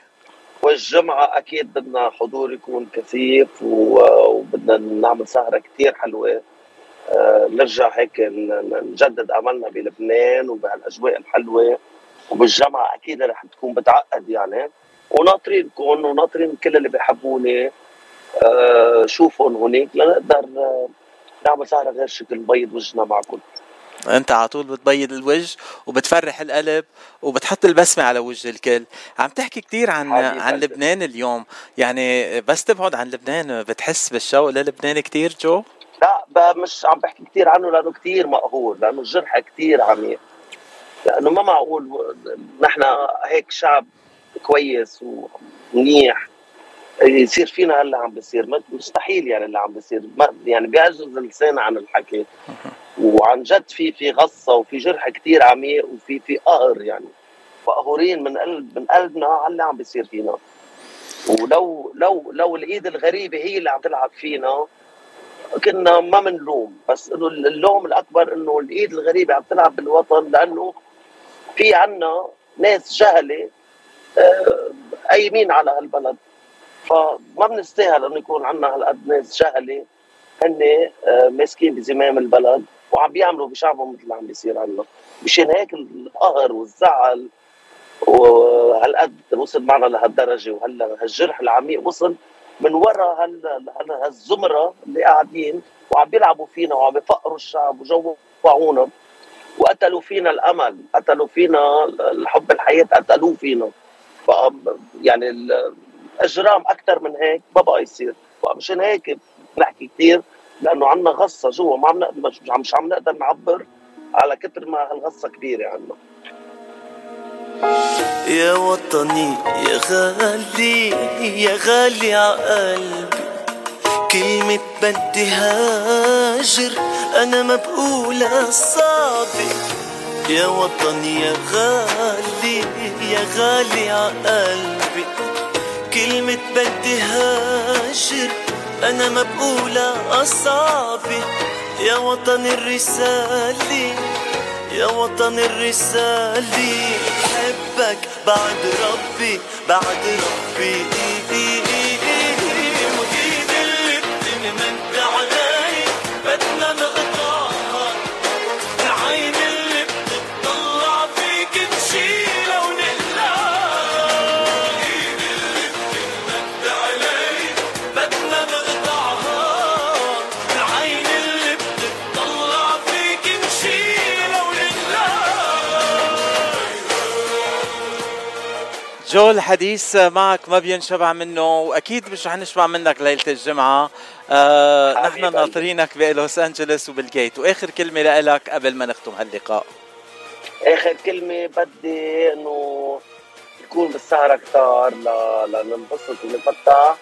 والجمعة أكيد بدنا حضور يكون كثيف وبدنا نعمل سهرة كتير حلوة. آه، نرجع هيك نجدد أملنا بلبنان وبهالأجواء الحلوة. وبالجامعة أكيد رح تكون بتعقد يعني. وناطرينكم وناطرين كل اللي بيحبوني. آه، شوفهم هونيك لنقدر نعمل سهرة غير شكل بيض وجهنا معكم أنت على طول بتبيض الوجه وبتفرح القلب وبتحط البسمة على وجه الكل. عم تحكي كثير عن عن. لبنان اليوم. يعني بس تبعد عن لبنان بتحس بالشوق للبنان كثير جو؟ لا مش عم بحكي كثير عنه لأنه كثير مقهور لأنه الجرح كثير عميق لأنه ما معقول نحن هيك شعب كويس ومنيح. يصير فينا هلا عم بيصير. مستحيل يعني اللي عم بيصير. يعني بيعجز اللسان عن الحكي. وعن جد في في غصة وفي جرح كثير عميق وفي في قهر يعني. مقهورين من قلب من قلبنا على اللي عم بيصير فينا. ولو لو لو الإيد الغريبة هي اللي عم تلعب فينا كنا ما بنلوم بس إنه اللوم الأكبر إنه الإيد الغريبة عم تلعب بالوطن لأنه في عنا ناس جهلة آه، قايمين على هالبلد. فما بنستاهل إنه يكون عنا هالقد ناس جهله هن آه، ماسكين بزمام البلد وعم بيعملوا بشعبهم مثل اللي عم بيصير عنا مشان هيك القهر والزعل وهالقد وصل معنا لهالدرجة وهلأ هالجرح العميق وصل من وراء هال هال- هالزمرة اللي قاعدين وعم بيلعبوا فينا وعم بيفقروا الشعب وجوعونا. وقتلوا فينا الأمل قتلوا فينا الحب الحياة قتلوه فينا. يعني الاجرام أكثر من هيك ما بقى يصير. فمشان هيك بنحكي كثير لأنه عنا غصة جوا ما عم نقدر مش عم نقدر نعبر على كثر ما هالغصة كبيرة عنا. يا وطني يا غالي يا غالي عقلبي كلمة بدي هاجر أنا ما بقولها صعبة يا وطن يا غالي يا غالي عقلبي كلمة بدي هاجر أنا ما بقولها أصعبي يا وطن الرسالة يا وطن الرسالة. بحبك بعد ربي بعد ربي. وإيد جو الحديث معك ما بينشبع منه وأكيد مش رح نشبع منك ليلة الجمعة. آه نحن ناطرينك بلوس أنجلوس وبالجيت. وآخر كلمة لك قبل ما نختم هاللقاء. آخر كلمة بدي إنه يكون بالسهرة كتار ل- لننبسط ونفتح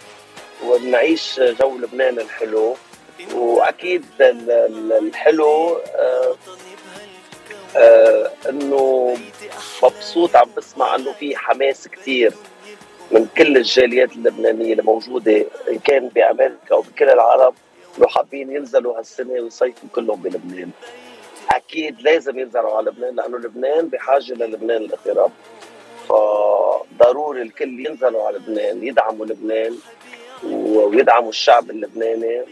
ونعيش جو لبنان الحلو. وأكيد ال- ال- الحلو آه إنه مبسوط عم بسمع إنه في حماس كتير من كل الجاليات اللبنانية اللي موجوده إن كان بأمريكا أو بكل العالم إنه حابين ينزلوا هالسنة ويصيفوا كلهم بلبنان. أكيد لازم ينزلوا على لبنان لأنه لبنان بحاجة للبنان الاغتراب فضروري الكل ينزلوا على لبنان يدعموا لبنان ويدعموا الشعب اللبناني.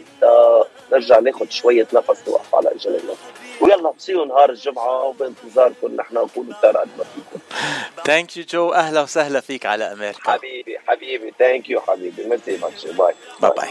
نرجع ناخذ شوية نفس نوقف على رجلنا ويلا بصيروا نهار الجمعة وبانتظاركم نحن نكون كثار قد ما فيكم. thank you جو أهلا وسهلا فيك على أمريكا. حبيبي حبيبي. thank you حبيبي. merci much bye bye bye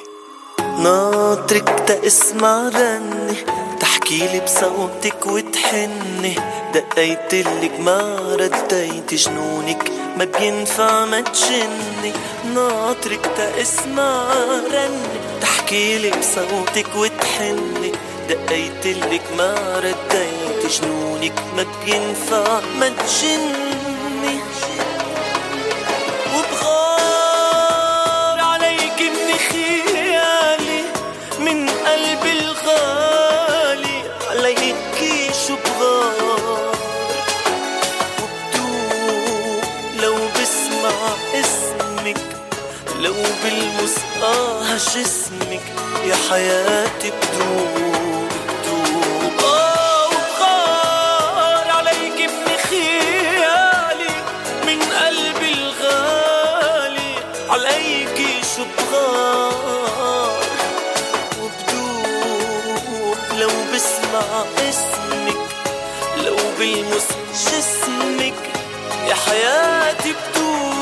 ناطرك تسمع رني تحكي لي بصوتك وتحني. دقيت لك ما رديت جنونك ما بينفع ما تجني ناطرك تسمع رني تحكي لي بصوتك وتحني. دقيت لك ما رديت جنونك ما بينفع ما تجني. وبغار عليك من خيالي من قلبي الغالي عليك شو بغار وبدوب لو بسمع اسمك لو بلمس آه جسمك يا حياتي بدوب بلمس جسمك يا حياتي بدوب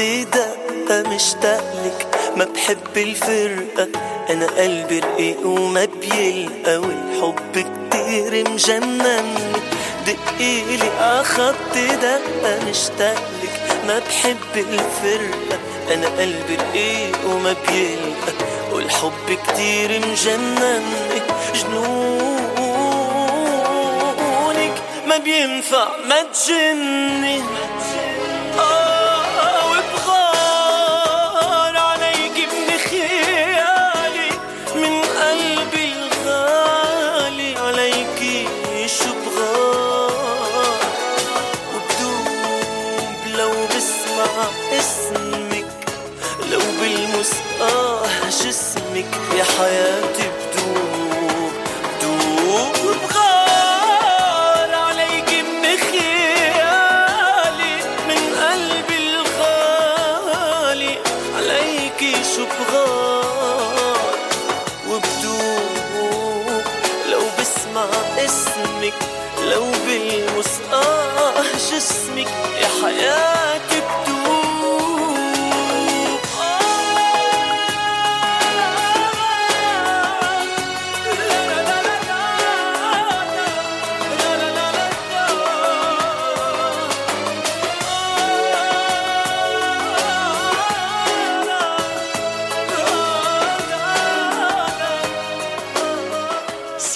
دقة مشتاقلك ما بحب الفرقة أنا قلبي رقيق وما بيلقى. والحب كتير مجنني دقيلي عخبطي دقة مشتاقلك ما بحب الفرقة أنا قلبي رقيق وما بيلقى. والحب كتير مجنني جنونك ما بينفع ما تجني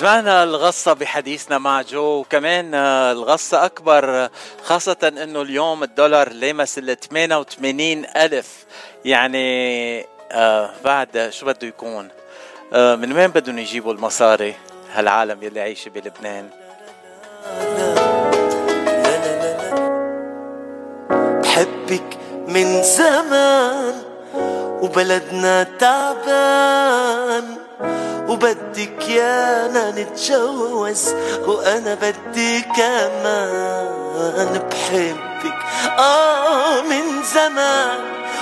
سمعنا الغصة بحديثنا مع جو وكمان آه، الغصة أكبر آه، خاصة أنه اليوم الدولار لمس ال 88 ألف. يعني آه بعد شو بده يكون؟ من وين بدهم يجيبوا المصاري هالعالم يلي عايشة بلبنان؟ بحبك من زمان وبلدنا تعبان. وبدك يانا نتجوز وأنا بدي كمان بحبك آه من زمان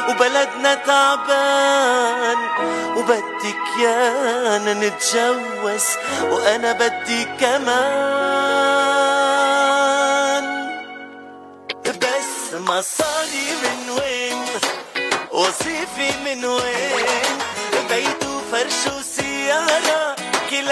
وبلدنا تعبان وبدك يانا نتجوز وأنا بدي كمان بس مصاري من وين؟ وظيفي من وين؟ بيت وفرش وسيارة كل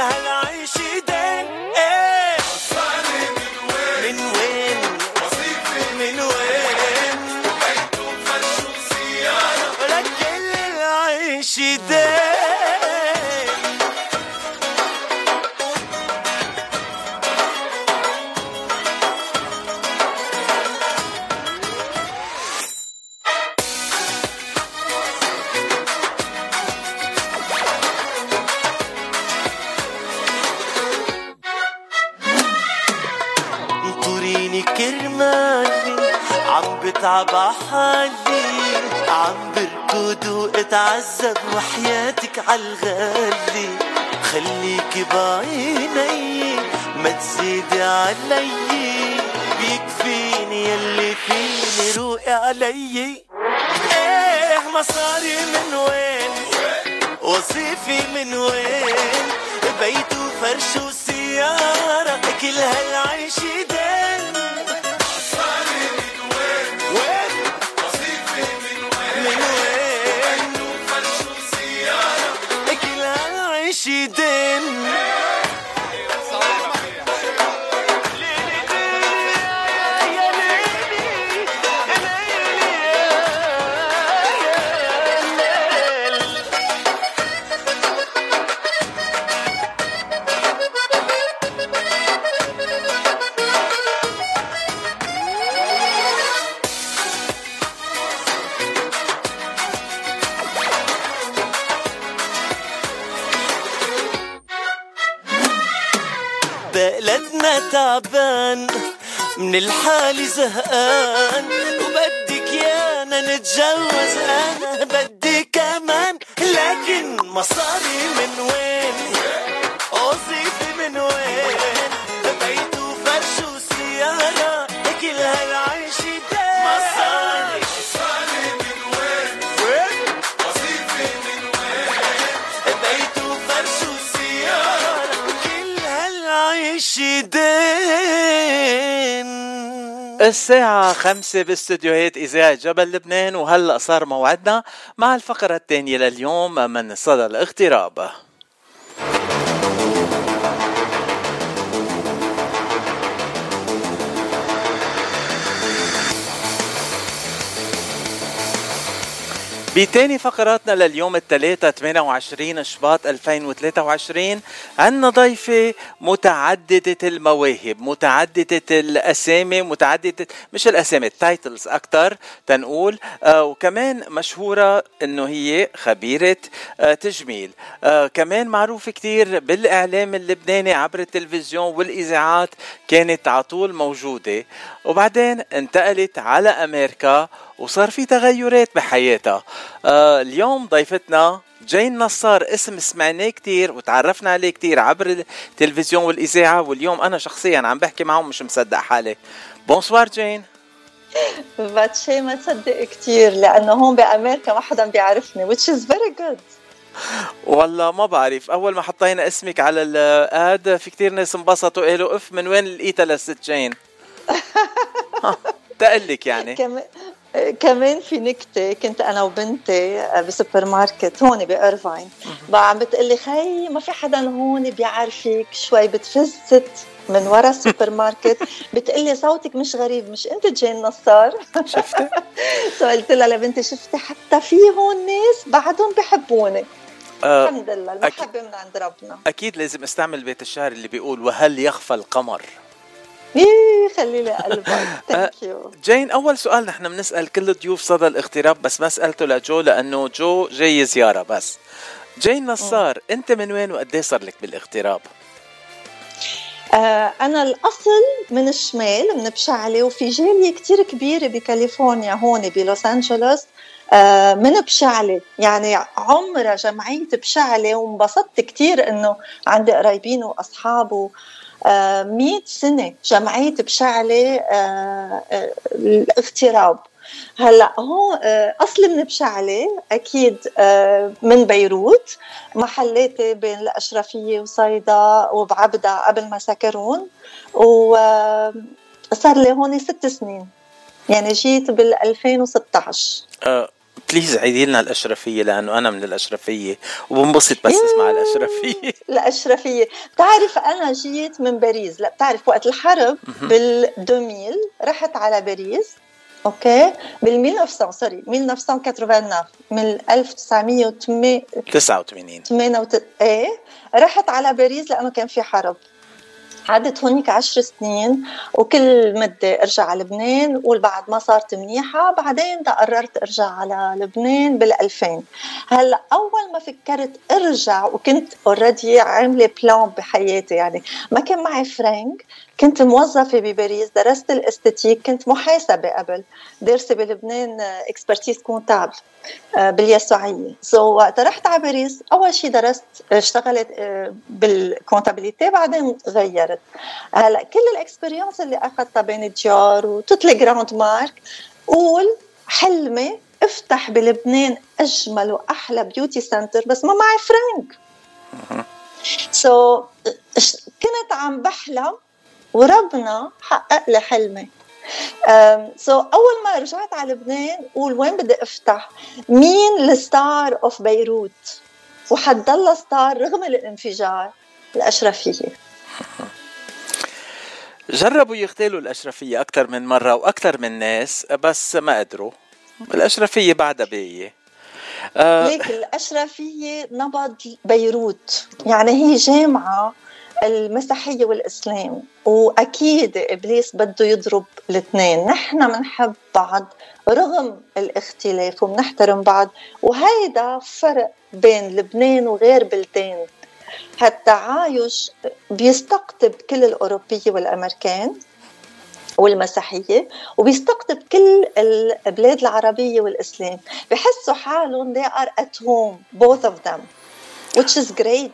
عم بتعب عحالي عم بركض واتعذب وحياتك عالغالي خليكي بعيني ما تزيدي علي. بيكفيني يلي فيني روقي علي. إيه مصاري من وين؟ وظيفي من وين؟ بيت وفرش وسيارة كل هالعيش 西 din. Hey! تعبان من الحال زهقان. وبدك يانا نتجوز أنا بدي كمان لكن مصاري من الساعة خمسة باستديوهات إذاعة جبل لبنان وهلأ صار موعدنا مع الفقرة الثانية لليوم من صدى الاغتراب. بتاني فقراتنا لليوم الثلاثاء 28 شباط 2023 عندنا ضيفة متعددة المواهب متعددة الأسامي متعددة مش الأسامي التايتلز أكتر تنقول آه وكمان مشهورة إنه هي خبيرة آه تجميل. آه كمان معروفة كتير بالإعلام اللبناني عبر التلفزيون والإذاعات كانت على طول موجودة. وبعدين انتقلت على أمريكا وصار في تغيرات بحياتها. آه اليوم ضيفتنا جين نصار اسم سمعناه كتير وتعرفنا عليه كتير عبر التلفزيون والإذاعة واليوم أنا شخصيا عم بحكي معهم مش مصدق حالي. bonsoir جين. باتشي ما تصدق كتير لأنه هون بأمريكا ما حدا بيعرفني which is very good. والله ما بعرف. أول ما حطينا اسمك على ال ad في كتير ناس انبسطوا قالوا اف من وين لقيتها للست جين؟ [laughs] تقلك يعني. كمان في نكتة كنت أنا وبنتي بسوبر ماركت هون بإرفاين. بقى عم بتقلي خي ما في حدا هون بيعرفك شوي بتفز ست من ورا السوبر ماركت [laughs] بتقلي صوتك مش غريب مش أنت جين نصار. شفتي؟ [laughs] so قلت لها لبنتي شفتي حتى في هون ناس بعدهم بحبوني. آه، الحمد لله أكيد. المحبة من عند ربنا. أكيد لازم أستعمل بيت الشعر اللي بيقول وهل يخفى القمر؟ خلي لي قلبك thank you جين أول سؤال نحن بنسأل كل ضيوف صدى الاغتراب بس ما سألته لجو لأنه جو جاي زيارة بس. جين نصار أنت من وين وقد صار لك بالاغتراب؟ آه أنا الأصل من الشمال من بشعلة وفي جالية كتير كبيرة بكاليفورنيا هون بلوس أنجلوس. آه من بشعلة يعني عمرها جمعية بشعلة وانبسطت كتير إنه عندي قرايبين وأصحاب آه 100 سنة جمعية بشعلة آه آه الاغتراب. هلأ هو آه، اصلي من بشعلة أكيد من بيروت محلاتي بين الأشرفية وصيدا وبعبدا قبل ما سكرون وصار لي هون ست سنين. يعني جيت بال 2016 آه please عيدي لنا الأشرفية لأنه أنا من الأشرفية وبنبسط بس اسمع الأشرفية. [laughs] الأشرفية. بتعرف أنا جيت من باريس. لا بتعرف وقت الحرب بال 2000 رحت على باريس okay؟ بال 1900 sorry 1989 من 1988 89 إيه رحت على باريس لأنه كان في حرب. قعدت هونيك عشر سنين وكل مدة أرجع على لبنان والبعد ما صارت منيحة بعدين قررت أرجع على لبنان بال2000 هلأ أول ما فكرت أرجع وكنت already عاملة plan بحياتي يعني ما كان معي فرانك كنت موظفة بباريس درست ال esthétique كنت محاسبة قبل دارسة بلبنان expertise comptable باليسوعية so, وقت رحت على باريس. أول شيء درست اشتغلت آه، بال comptabilité بعدين غيرت. هلأ كل ال experience اللي أخذتها بين Dior و toutes grandes marques قول حلمي افتح بلبنان أجمل وأحلى beauty center بس ما معي فرانك. so, كنت عم بحلم وربنا حقق لي حلمي. so, أول ما رجعت على لبنان قول وين بدي أفتح؟ مين ال star of بيروت؟ وحتضل star رغم الانفجار؟ الأشرفية. جربوا يغتالوا الأشرفية أكثر من مرة وأكثر من ناس بس ما قدروا. الأشرفية بعدها باقيه آه ليك الأشرفية نبض بيروت. يعني هي جامعة المسيحية والإسلام وأكيد إبليس بده يضرب الاثنين. نحن بنحب بعض رغم الاختلاف وبنحترم بعض وهيدا فرق بين لبنان وغير بلدان. هالتعايش بيستقطب كل الأوروبية والأمريكان والمسيحية وبيستقطب كل البلاد العربية والإسلام. بحسوا حالهم they are at home both of them which is great.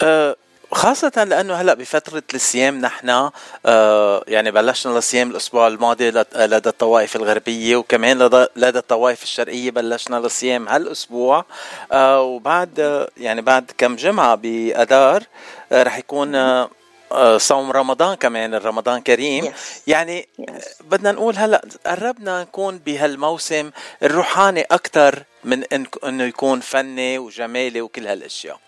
uh, خاصة لأنه هلأ بفترة الصيام نحن آه يعني بلشنا الصيام الأسبوع الماضي لدى الطوائف الغربية وكمان لدى, لدى الطوائف الشرقية بلشنا الصيام هالأسبوع. آه وبعد يعني بعد كم جمعة بأدار آه رح يكون آه صوم رمضان كمان رمضان كريم yes. يعني yes. بدنا نقول هلا قربنا نكون بهالموسم الروحاني أكثر من إنه يكون فني وجمالي وكل هالأشياء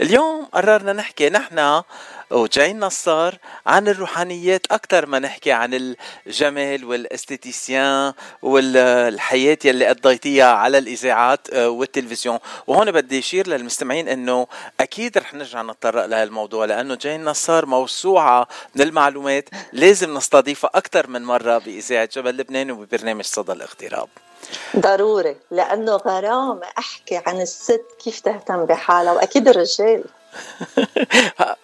اليوم قررنا نحكي نحن وجاين نصار عن الروحانيات أكثر ما نحكي عن الجمال والأستيتيسيان والحياة يلي قضيتيها على الإذاعات والتلفزيون وهون بدي أشير للمستمعين إنه أكيد رح نرجع نتطرق لهالموضوع لأنه جاين نصار موسوعة من المعلومات لازم نستضيفها أكثر من مرة بإذاعة جبل لبنان وببرنامج صدى الاغتراب. ضروري لأنه غرام أحكي عن الست كيف تهتم بحالها وأكيد الرجال.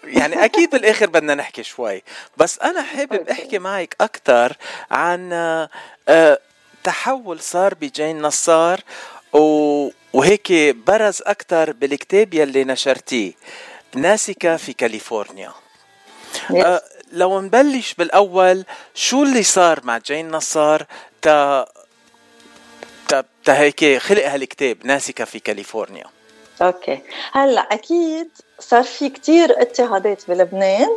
[laughs] يعني أكيد بالآخر بدنا نحكي شوي. بس أنا حابب أحكي معك أكثر عن تحول صار بجين نصار وهيك برز أكثر بالكتاب يلي نشرتيه ناسكه في كاليفورنيا. Yes. لو نبلش بالأول شو اللي صار مع جين نصار؟ تا تا هيك خلق هالكتاب ناسكه في كاليفورنيا. okay. هلأ أكيد صار في كتير اضطهادات بلبنان.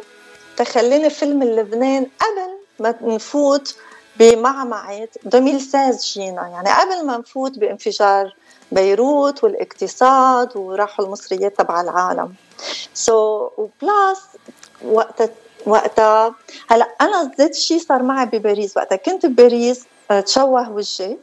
تخلينا نفل من لبنان قبل ما نفوت بمعمعة 2016 جينا. يعني قبل ما نفوت بانفجار بيروت والاقتصاد وراحوا المصريات تبع العالم. so, و plus وقت وقتها هلا أنا ذات الشيء صار معي بباريس. وقتها كنت بباريس آه، تشوه وجهي.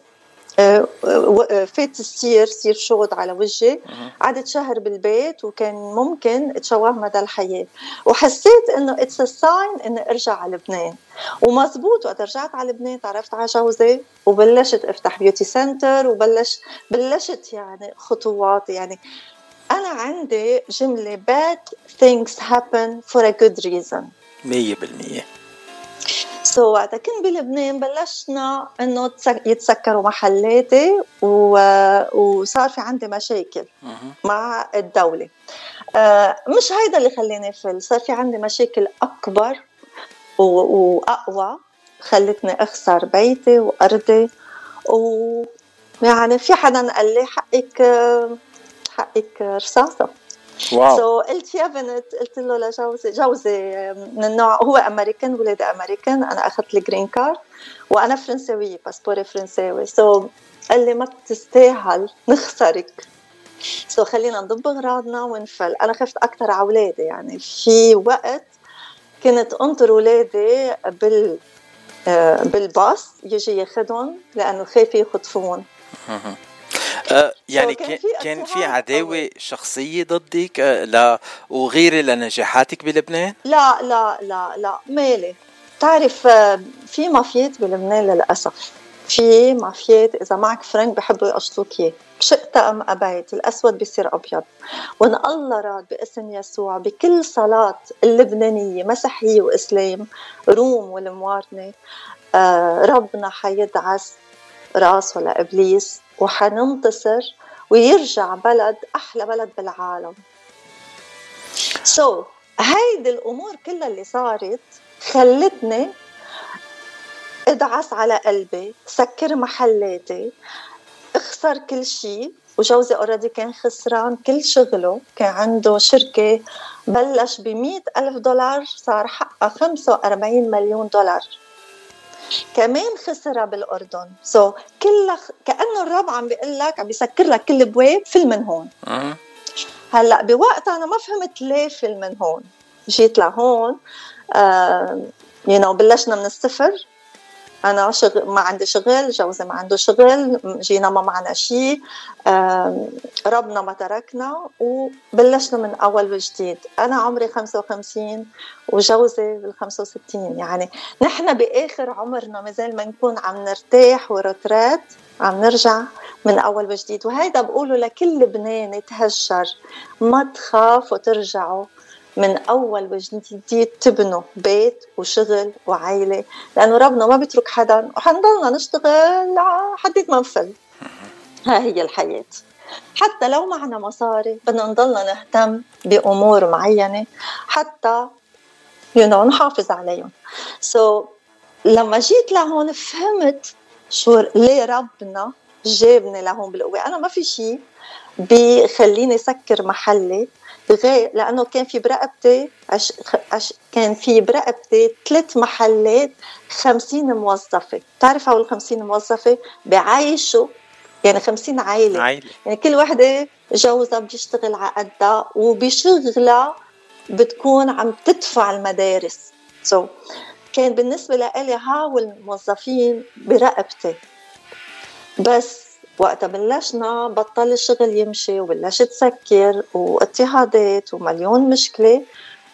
آه، آه، فات ال cire, cire chaude على وجهي. قعدت شهر بالبيت وكان ممكن اتشوه مدى الحياة. وحسيت إنه it's a sign إني أرجع على لبنان. ومزبوط وقت رجعت على لبنان تعرفت على جوزي وبلشت أفتح beauty center وبلش بلشت يعني خطوات يعني أنا عندي جملة bad things happen for a good reason. مية بالمية. so, وقتها كنت بلبنان بلشنا إنه يتسكروا محلاتي و... وصار في عندي مشاكل مع الدولة. آه مش هيدا اللي خلاني فل. صار في عندي مشاكل أكبر و... وأقوى خلتني أخسر بيتي وأرضي. و يعني في حدا قال لي حقك حقك رصاصة. wow. so, قلت يا بنت قلت له لجوزي جوزي من النوع هو أمريكان ولادي أمريكان أنا أخذت ال green card وأنا فرنساوية باسبوري فرنساوي. so, قال لي ما بتستاهل نخسرك. so, خلينا نضب أغراضنا ونفل. أنا خفت أكثر على أولادي يعني في وقت كنت أنطر أولادي بال آه، بالباص يجي ياخذهم لأنه خايف يخطفون. آه يعني كان في كان في عداوة شخصية ضدك آه لا وغيره لنجاحاتك بلبنان؟ لا لا لا لا مالي. بتعرف آه في مافيات بلبنان للأسف. في مافيات إذا معك فرنك بحبوا يقشطوك اياه شئت أم أبيت الأسود بيصير أبيض. وأن الله راد باسم يسوع بكل صلاة اللبنانية مسيحية وإسلام روم والموارنة آه ربنا حيدعس راسه لإبليس. وحننتصر ويرجع بلد أحلى بلد بالعالم. so, هيدي الأمور كلها اللي صارت خلتني أدعس على قلبي سكر محلاتي أخسر كل شيء وجوزي already كان خسران كل شغله كان عنده شركة بلش ب ألف دولار صار حقها 45 مليون دولار. كمان خسرها بالأردن. so, كلها كأنه الرب عم بيقول لك عم بيسكر لك كل البواب فل من هون. أه. هلأ بوقت أنا ما فهمت ليه فل من هون. جيت لهون آه you know بلشنا من الصفر. أنا شغل ما عندي شغل جوزي ما عنده شغل جينا ما معنا شيء ربنا ما تركنا وبلشنا من أول وجديد. أنا عمري 55 وجوزي بال 65 يعني نحن بآخر عمرنا بدل ما نكون عم نرتاح و retraite عم نرجع من أول وجديد. وهيدا بقوله لكل لبنان يتهجر ما تخافوا ترجعوا من أول وجديد تبنوا بيت وشغل وعائله لأنه ربنا ما بيترك حدا وحنضلنا نشتغل لحد ما نفل. ها هي الحياة. حتى لو معنا مصاري بدنا نضلنا نهتم بأمور معينة حتى يو you know, نحافظ عليهم. سو so, لما جيت لهون فهمت شو ليه ربنا جابني لهون بالقوة. أنا ما في شيء بخليني سكر محلي. غير لأنه كان في برقبتي عش... عش... كان في برقبتي ثلاث محلات 50 موظفة. بتعرف هول 50 موظفة بعايشوا؟ يعني 50 عائلة. عائلة. يعني كل وحدة جوزها بيشتغل على قدها وبشغلها بتكون عم تدفع المدارس. سو so, كان بالنسبة لإلي هاول الموظفين برقبتي. بس وقتها بلشنا بطل الشغل يمشي وبلشت تسكر واضطهادات ومليون مشكلة.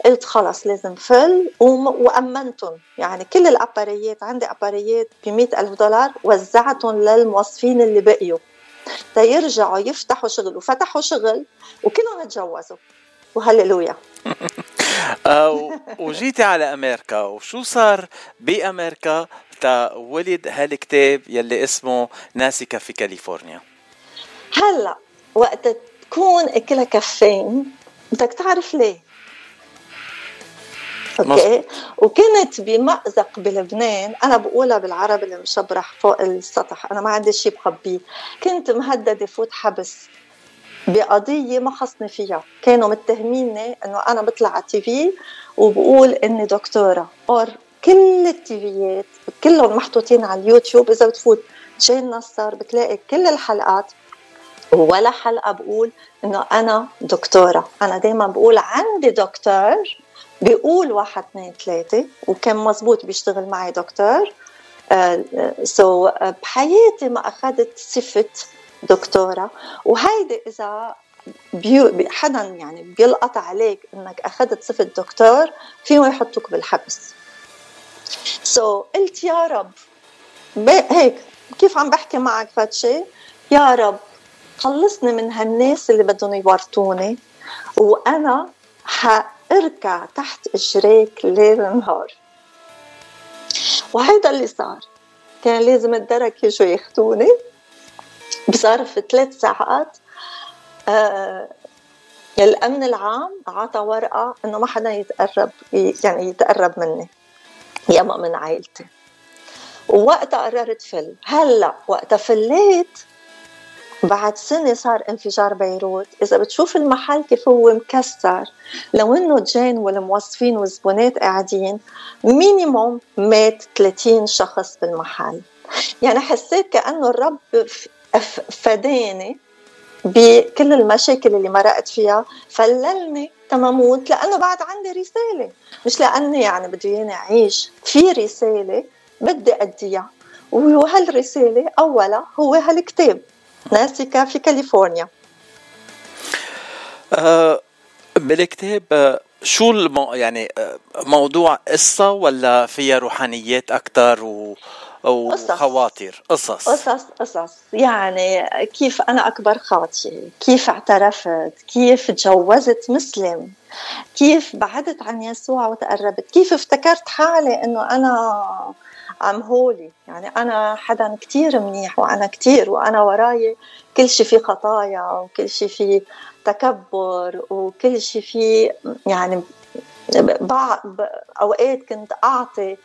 قلت خلص لازم فل وأمنتهم. يعني كل الأباريات عندي أباريات ب ألف دولار وزعتهم للموظفين اللي بقيوا. تيرجعوا يفتحوا شغل وفتحوا شغل وكلهم تجوزوا. وهللويا. [laughs] آه، وجيتي على أمريكا. وشو صار بأمريكا؟ تا ولد هالكتاب يلي اسمه ناسكة في كاليفورنيا؟ هلا وقت تكون أكلها كفين بدك تعرف ليه. أوكي؟ وكنت بمأزق بلبنان أنا بقولها بالعربي اللي مشبرح فوق السطح أنا ما عندي شيء بخبيه. كنت مهددة فوت حبس بقضية ما خصني فيها. كانوا متهميني إنه أنا بطلع على ال TV وبقول إني دكتورة or كل التيفيات كلهم محطوطين على اليوتيوب إذا بتفوت جين نصار بتلاقي كل الحلقات. ولا حلقة بقول إنه أنا دكتورة. أنا دائما بقول عندي دكتور بيقول واحد اثنين ثلاثة وكان مزبوط بيشتغل معي دكتور. so, uh, بحياتي ما أخذت صفة دكتورة. وهيدي إذا بيو حدا يعني بيلقط عليك إنك أخذت صفة دكتور فيهم يحطوك بالحبس. so, قلت يا رب. هيك كيف عم بحكي معك فاتشي يا رب خلصني من هالناس اللي بدهم يورطوني وأنا حأركع تحت إجريك ليل نهار. وهيدا اللي صار. كان لازم الدرك يجوا ياخذوني بظرف ثلاث ساعات. آه الامن العام عطى ورقة إنه ما حدا يتقرب يعني يتقرب مني. يما من عائلتي. ووقتها قررت فل هلأ وقتها فليت. بعد سنة صار انفجار بيروت. إذا بتشوف المحل كيف هو مكسر لو إنه جين والموظفين والزبونات قاعدين minimum مات 30 شخص بالمحل. يعني حسيت كأنه الرب فداني. بكل المشاكل اللي مرقت فيها فللني تماموت لأنه بعد عندي رسالة. مش لأني يعني بدي ياني أعيش في رسالة بدي أديها. وهالرسالة أولا هو هالكتاب ناسكة في كاليفورنيا. أه بالكتاب آه، شو المو يعني آه، موضوع قصة ولا فيها روحانيات أكثر و وخواطر قصص. قصص. قصص يعني كيف أنا أكبر خاطي كيف اعترفت؟ كيف تجوزت مسلم؟ كيف بعدت عن يسوع وتقربت؟ كيف افتكرت حالي أنه أنا ام هولي يعني أنا حدا كتير منيح وأنا كتير وأنا وراي كل شيء في خطايا وكل شيء في تكبر وكل شيء في يعني بعض أوقات كنت أعطي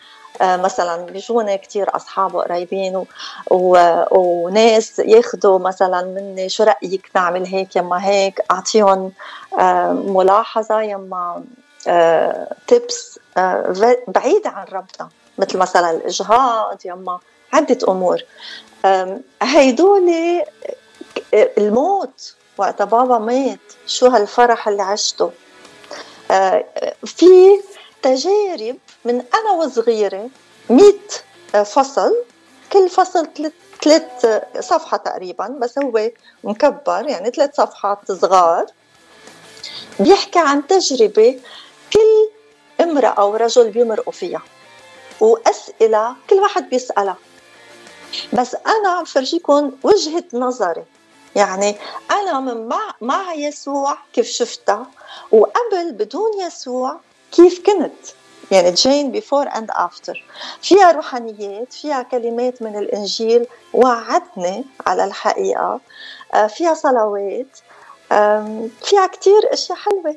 مثلا بيجوني كتير أصحاب قريبين و... وناس ياخذوا مثلا مني شو رأيك نعمل هيك يما هيك أعطيهم آه، ملاحظة يما تيبس آه، بعيده عن ربنا مثل مثلا الإجهاض يما عدة أمور. هيدول الموت وقت بابا مات شو هالفرح اللي عشته؟ في تجارب من أنا وصغيرة 100 فصل. كل فصل ثلاث صفحة تقريبا بس هو مكبر يعني ثلاث صفحات صغار. بيحكي عن تجربة كل امرأة أو رجل بيمرقوا فيها وأسئلة كل واحد بيسألها. بس أنا عم فرجيكم وجهة نظري. يعني أنا من مع مع يسوع كيف شفتها وقبل بدون يسوع كيف كنت. يعني جين before and after فيها روحانيات فيها كلمات من الإنجيل وعدني على الحقيقة. آه، فيها صلوات. فيها كتير أشياء حلوة.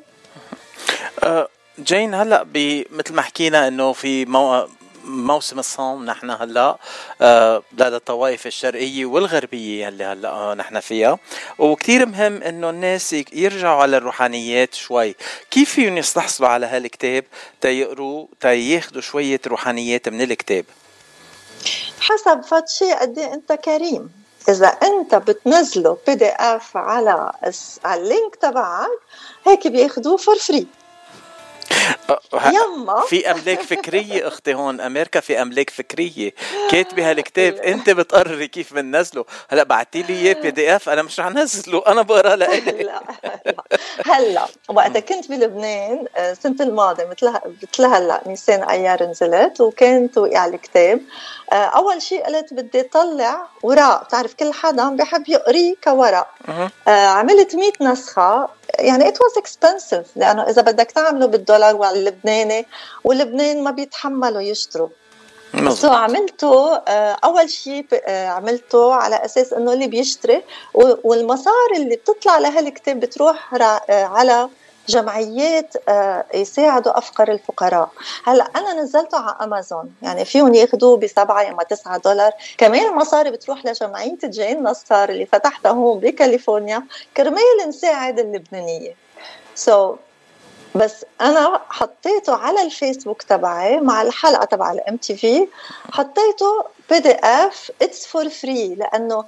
آه، جين هلأ مثل ما حكينا إنه في مو... موسم الصوم نحن هلا آه لدى الطوائف الشرقية والغربية اللي هلا نحن فيها. وكثير مهم إنه الناس يرجعوا على الروحانيات شوي. كيف فيهم يستحصلوا على هالكتاب تيقروا تياخذوا شوية روحانيات من الكتاب؟ حسب فد شيء قد إيه أنت كريم. إذا أنت بتنزله PDF على ال link تبعك هيك بياخذوه for free يما في أملاك فكرية أختي هون أمريكا في أملاك فكرية. كاتبه هالكتاب أنت بتقرري كيف بننزله. هلا بعتي لي إياه PDF أنا مش رح نزله أنا بقرا لإلي هلا [laughs] هلا وقتها كنت بلبنان السنة آه، الماضية مثل مثل هلا نيسان ايار نزلت وكانت وقع الكتاب. آه، أول شيء قلت بدي طلع ورق بتعرف كل حدا بحب يقري كورق آه، عملت 100 نسخة. يعني it was expensive لأنه إذا بدك تعمله بالدولار واللبناني واللبنان ما بيتحملوا يشتروا. so عملته آه، أول شيء آه، عملته على أساس إنه اللي بيشتري والمصاري اللي بتطلع لهالكتاب بتروح آه، على جمعيات آه، يساعدوا أفقر الفقراء. هلأ أنا نزلته على أمازون يعني فيهم ياخذوه بسبعة يا 9 دولار. كمان المصاري بتروح لجمعية جين نصار اللي فتحتها هون بكاليفورنيا كرمال نساعد اللبنانية. so, بس أنا حطيته على الفيسبوك تبعي مع الحلقة تبع ال MTV حطيته PDF it's for free لأنه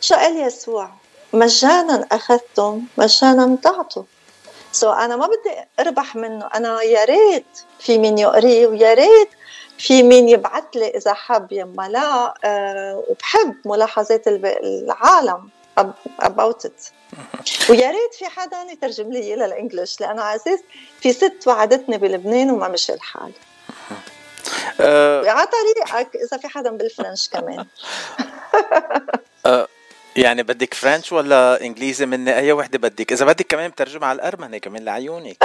شو قال يسوع؟ مجانا اخذتم مجانا تعطوا so أنا ما بدي أربح منه أنا يا ريت في مين يقريه ويا ريت في مين يبعث لي إذا حب يما لا أه وبحب ملاحظات العالم about it. ويا ريت في حدا يترجم لي لل English لأنه على أساس في ست وعدتني بلبنان وما مشي الحال. أه. على طريقك إذا في حدا بال French كمان. أه. يعني بدك French ولا انجليزي مني اي وحدة بدك؟ إذا بدك كمان بترجم على الارمني كمان لعيونك.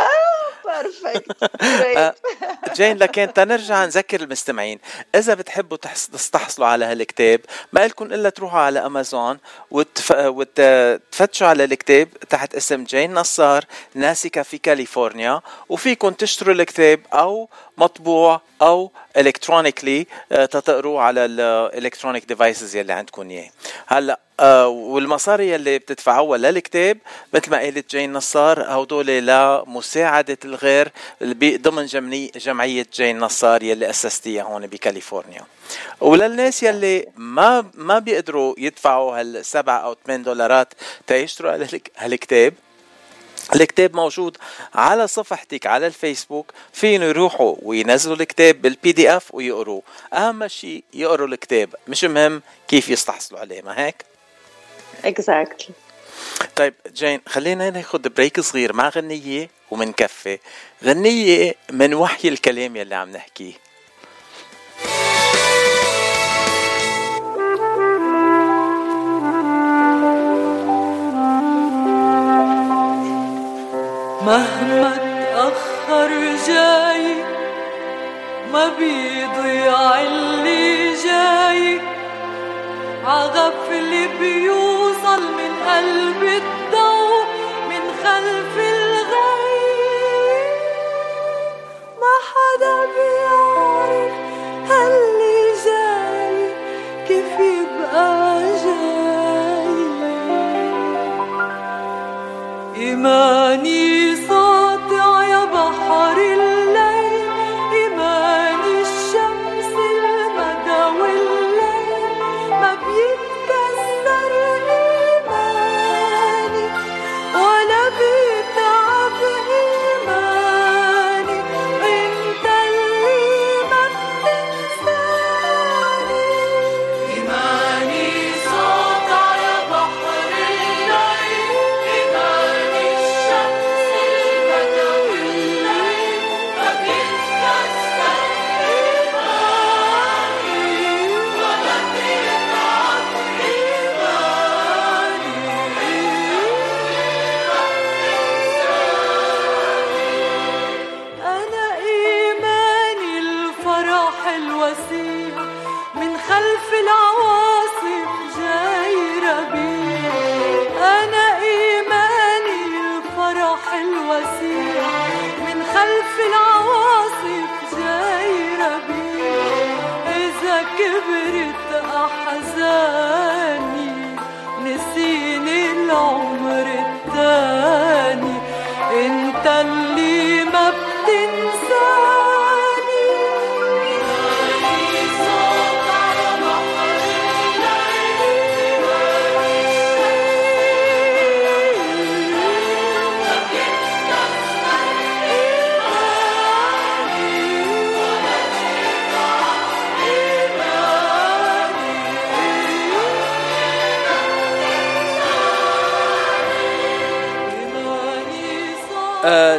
perfect [laughs] [laughs] جين لكن تنرجع نذكر المستمعين. إذا بتحبوا تستحصلوا على هالكتاب ما لكم إلا تروحوا على امازون وتف... وتفتشوا على الكتاب تحت اسم جين نصار ناسكة في كاليفورنيا وفيكم تشتروا الكتاب أو مطبوع أو electronically تقروه على ال electronic devices يلي عندكم إياه. هلأ آه والمصاري يلي بتدفعوها للكتاب مثل ما قالت جين نصار هدول لمساعدة الغير ضمن جمعية جين نصار يلي أسستيها هون بكاليفورنيا. وللناس يلي ما ما بيقدروا يدفعوا هالسبع أو ثمان دولارات تيشتروا هالكتاب. الكتاب موجود على صفحتك على الفيسبوك. فين يروحوا وينزلوا الكتاب بال PDF ويقروه أهم شيء يقروا الكتاب مش مهم كيف يستحصلوا عليه ما هيك؟ exactly طيب جين خلينا ناخذ break صغير مع غنية ومنكفي غنية من وحي الكلام يلي عم نحكيه. مهما تأخر جاي ما بيضيع اللي جاي. عغفل بيوصل من قلب الضوء من خلف ما حدا بيعرف هاللي كيف يبقى إيماني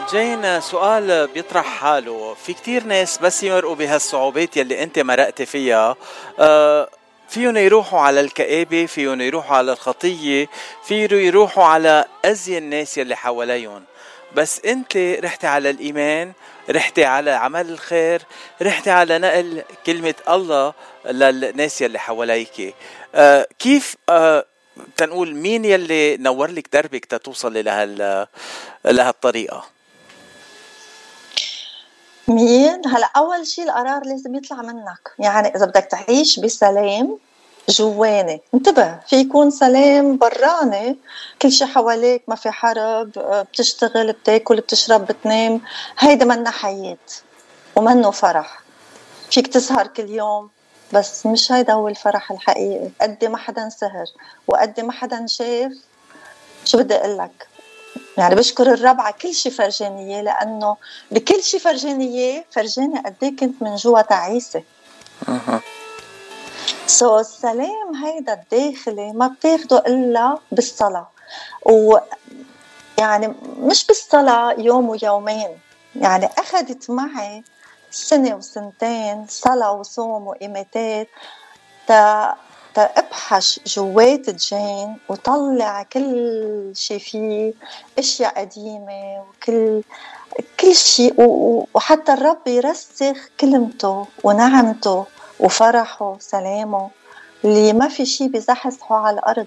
آه، جين سؤال بيطرح حاله. في كتير ناس بس يمرقوا بهالصعوبات يلي انت مرقتي فيها. آه، فيهم يروحوا على الكآبة فيهم يروحوا على الخطية فيهم يروحوا على أزين الناس يلي حواليهم. بس انت رحتي على الإيمان رحتي على عمل الخير رحتي على نقل كلمة الله للناس يلي حواليك. آه، كيف آه، تنقول مين يلي نور لك دربك تتوصلي لهال لهالطريقة مين؟ هلا أول شيء القرار لازم يطلع منك. يعني إذا بدك تعيش بسلام جواني. انتبه في يكون سلام براني. كل شيء حواليك ما في حرب بتشتغل بتاكل بتشرب بتنام. هيدا منا حياة ومنه فرح. فيك تسهر كل يوم بس مش هيدا هو الفرح الحقيقي. قد ما حدا سهر وقد ما حدا شاف شو بدي أقول لك؟ يعني بشكر الرب على كل شيء فرجاني اياه لأنه بكل شيء فرجاني اياه فرجاني قد إيه كنت من جوا تعيسة. سو so, السلام هيدا الداخلي ما بتاخده إلا بالصلاة. و يعني مش بالصلاة يوم ويومين. يعني أخذت معي سنة وسنتين صلاة وصوم وإماتات تا ابحث جوات جين وطلع كل شيء فيه أشياء قديمة وكل كل شيء وحتى الرب يرسخ كلمته ونعمته وفرحه سلامه اللي ما في شيء بزحزحه على الأرض.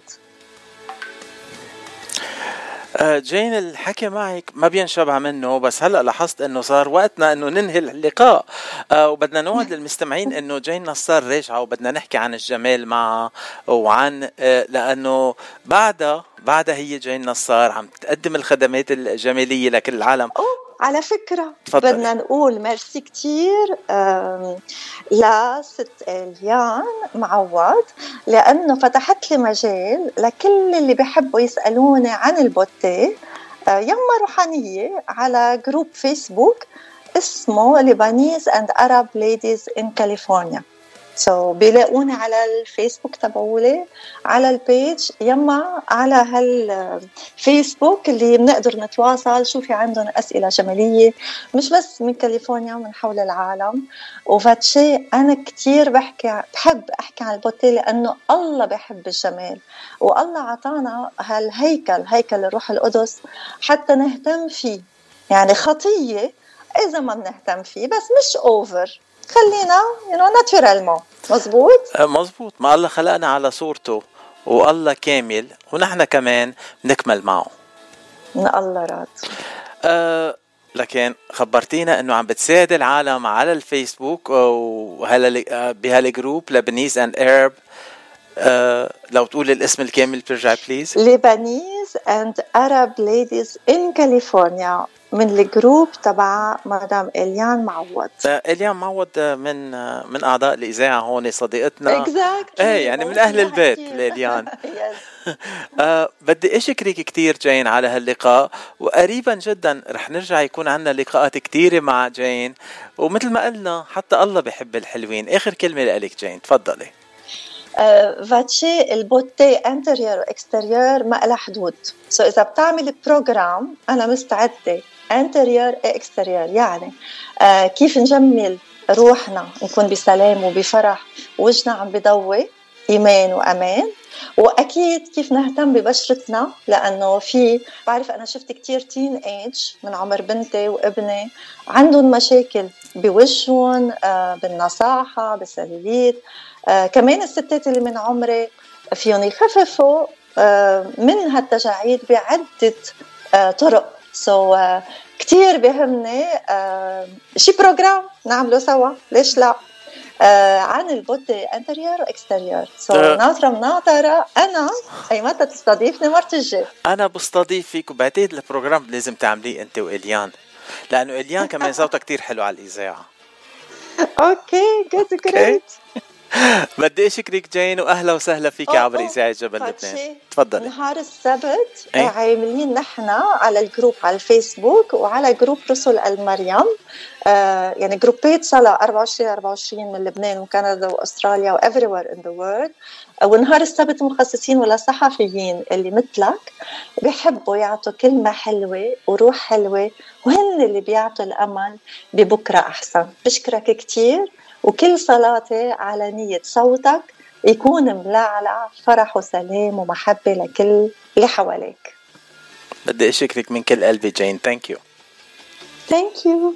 جين الحكي معك ما بينشبع منه بس هلأ لاحظت إنه صار وقتنا إنه ننهي اللقاء. آه، وبدنا نوعد للمستمعين إنه جين نصار راجعه وبدنا نحكي عن الجمال معها وعن آه، لأنه بعدها بعدها هي جين نصار عم تقدم الخدمات الجمالية لكل العالم. على فكرة تفضل. بدنا نقول ميرسي كتير لست إليان معوض لأنه فتحت لي مجال لكل اللي بيحبوا يسألوني عن ال beauté آه، يما روحانية على group فيسبوك اسمه Lebanese and Arab Ladies in California so, بيلاقوني على الفيسبوك تبعولي على ال page يما على هالفيسبوك اللي بنقدر نتواصل شو في عندهم أسئلة جماليه مش بس من كاليفورنيا من حول العالم. وفاتشي أنا كثير بحكي بحب أحكي عن ال beauté لأنه الله بحب الجمال. والله عطانا هالهيكل هيكل الروح القدس حتى نهتم فيه. يعني خطية إذا ما بنهتم فيه بس مش over خلينا you know naturellement مزبوط مزبوط ما الله خلقنا على صورته والله كامل ونحن كمان بنكمل معه. الله راد. أه لكن خبرتينا إنه عم بتساعد العالم على الفيسبوك وهلا آه، بهال group Lebanese and Arab أه لو تقول الاسم الكامل بترجع please Lebanese and Arab ladies in California من ال group تبع مدام إليان معوض. إليان معوض من من أعضاء الإذاعة هون صديقتنا. Exactly. إيه يعني من أهل البيت اليان [laughs] [laughs] آه بدي أشكرك كثير جين على هاللقاء وقريبا جدا رح نرجع يكون عندنا لقاءات كثيرة مع جين ومثل ما قلنا حتى الله بحب الحلوين. آخر كلمة لك جين تفضلي. آه فاتشي ال beauté intérieure و extérieure ما لها حدود. so إذا بتعمل program أنا مستعدة intérieure extérieure يعني آه كيف نجمل روحنا نكون بسلام وبفرح؟ وجهنا عم بضوي إيمان وأمان. وأكيد كيف نهتم ببشرتنا؟ لأنه في بعرف أنا شفت كتير teenage من عمر بنتي وابني عندهم مشاكل بوجههم آه بالنصاحة بالسلوليت آه كمان الستات اللي من عمري فيهم يخففوا آه من هالتجاعيد بعدة آه طرق. so, كثير بهمني شي program نعمله سوا. ليش لا؟ عن ال beauté intérieure و extérieure. so, ناطرة مناطره أنا اي متى تستضيفني مرت الجاي أنا بستضيفك وبعتقد ال program لازم تعمليه أنت وإليان. لأنه إليان [laughs] كمان صوتها كثير حلو على الإذاعة. Okay Good Great [laughs] بدي أشكرك جين واهلا وسهلا فيك عبر إذاعة جبل لبنان. تفضلي. نهار السبت. أي؟ عاملين نحن على ال group على الفيسبوك وعلى group رسل المريم. آه يعني group ات صلاة 24 24 من لبنان وكندا وأستراليا و everywhere in the world ونهار السبت مخصصين للصحفيين اللي مثلك بيحبوا يعطوا كلمة حلوة وروح حلوة وهن اللي بيعطوا الأمل ببكرة أحسن. بشكرك كتير. وكل صلاتي على نية صوتك يكون ملعلع فرح وسلام ومحبة لكل اللي حواليك. بدي أشكرك من كل قلبي جين ثانك يو ثانك يو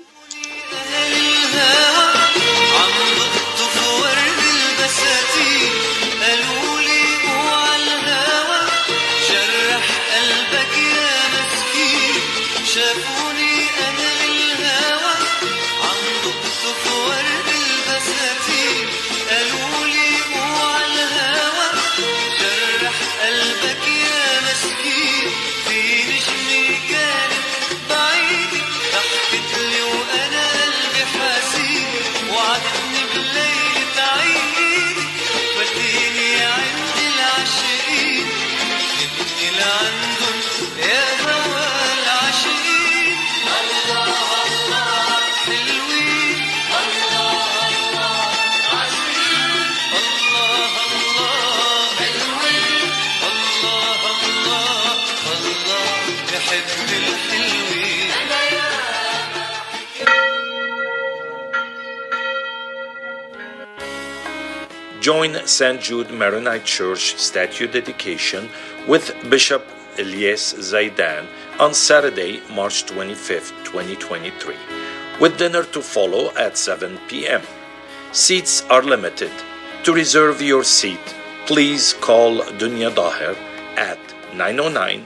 join St. Jude Maronite Church statue dedication with Bishop Elias Zaidan on Saturday, March 25, 2023, with dinner to follow at 7 p.m. Seats are limited. To reserve your seat, please call Dunya Daher at 909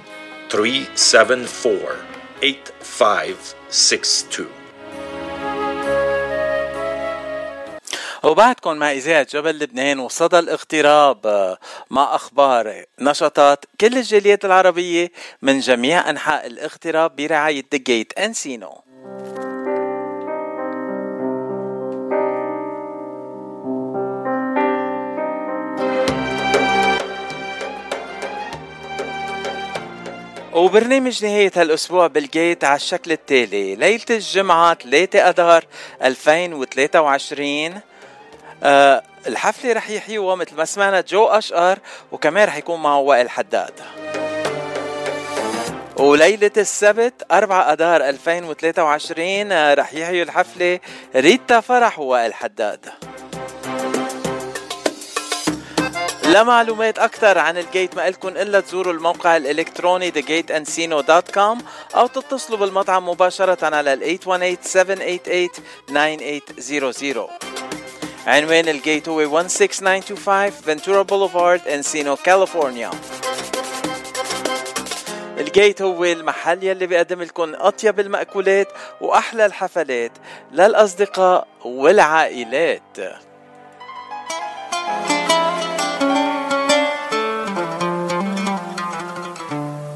374 8562. وبعدكم مع إذاعة جبل لبنان وصدى الاغتراب آه، مع أخبار نشاطات كل الجاليات العربية من جميع أنحاء الاغتراب برعاية دقيت أنسينو وبرنامج نهاية هالأسبوع بالجيت على الشكل التالي ليلة الجمعة 3 أذار 2023 آه الحفلة رح يحيوها مثل ما سمعنا جو أشقر وكمان رح يكون معه وائل حداد. وليلة السبت 4 أذار 2023 آه، رح يحيوا الحفلة ريتا فرح ووائل حداد. لمعلومات أكثر عن الجيت ما إلكن إلا تزوروا الموقع الإلكتروني thegateandcino.com أو تتصلوا بالمطعم مباشرة على ال 818-788-9800 عنوان الجيت هو 16925 فنتورا بوليفارد انسينو كاليفورنيا الجيت هو المحل يلي بيقدم لكم أطيب المأكولات وأحلى الحفلات للأصدقاء والعائلات.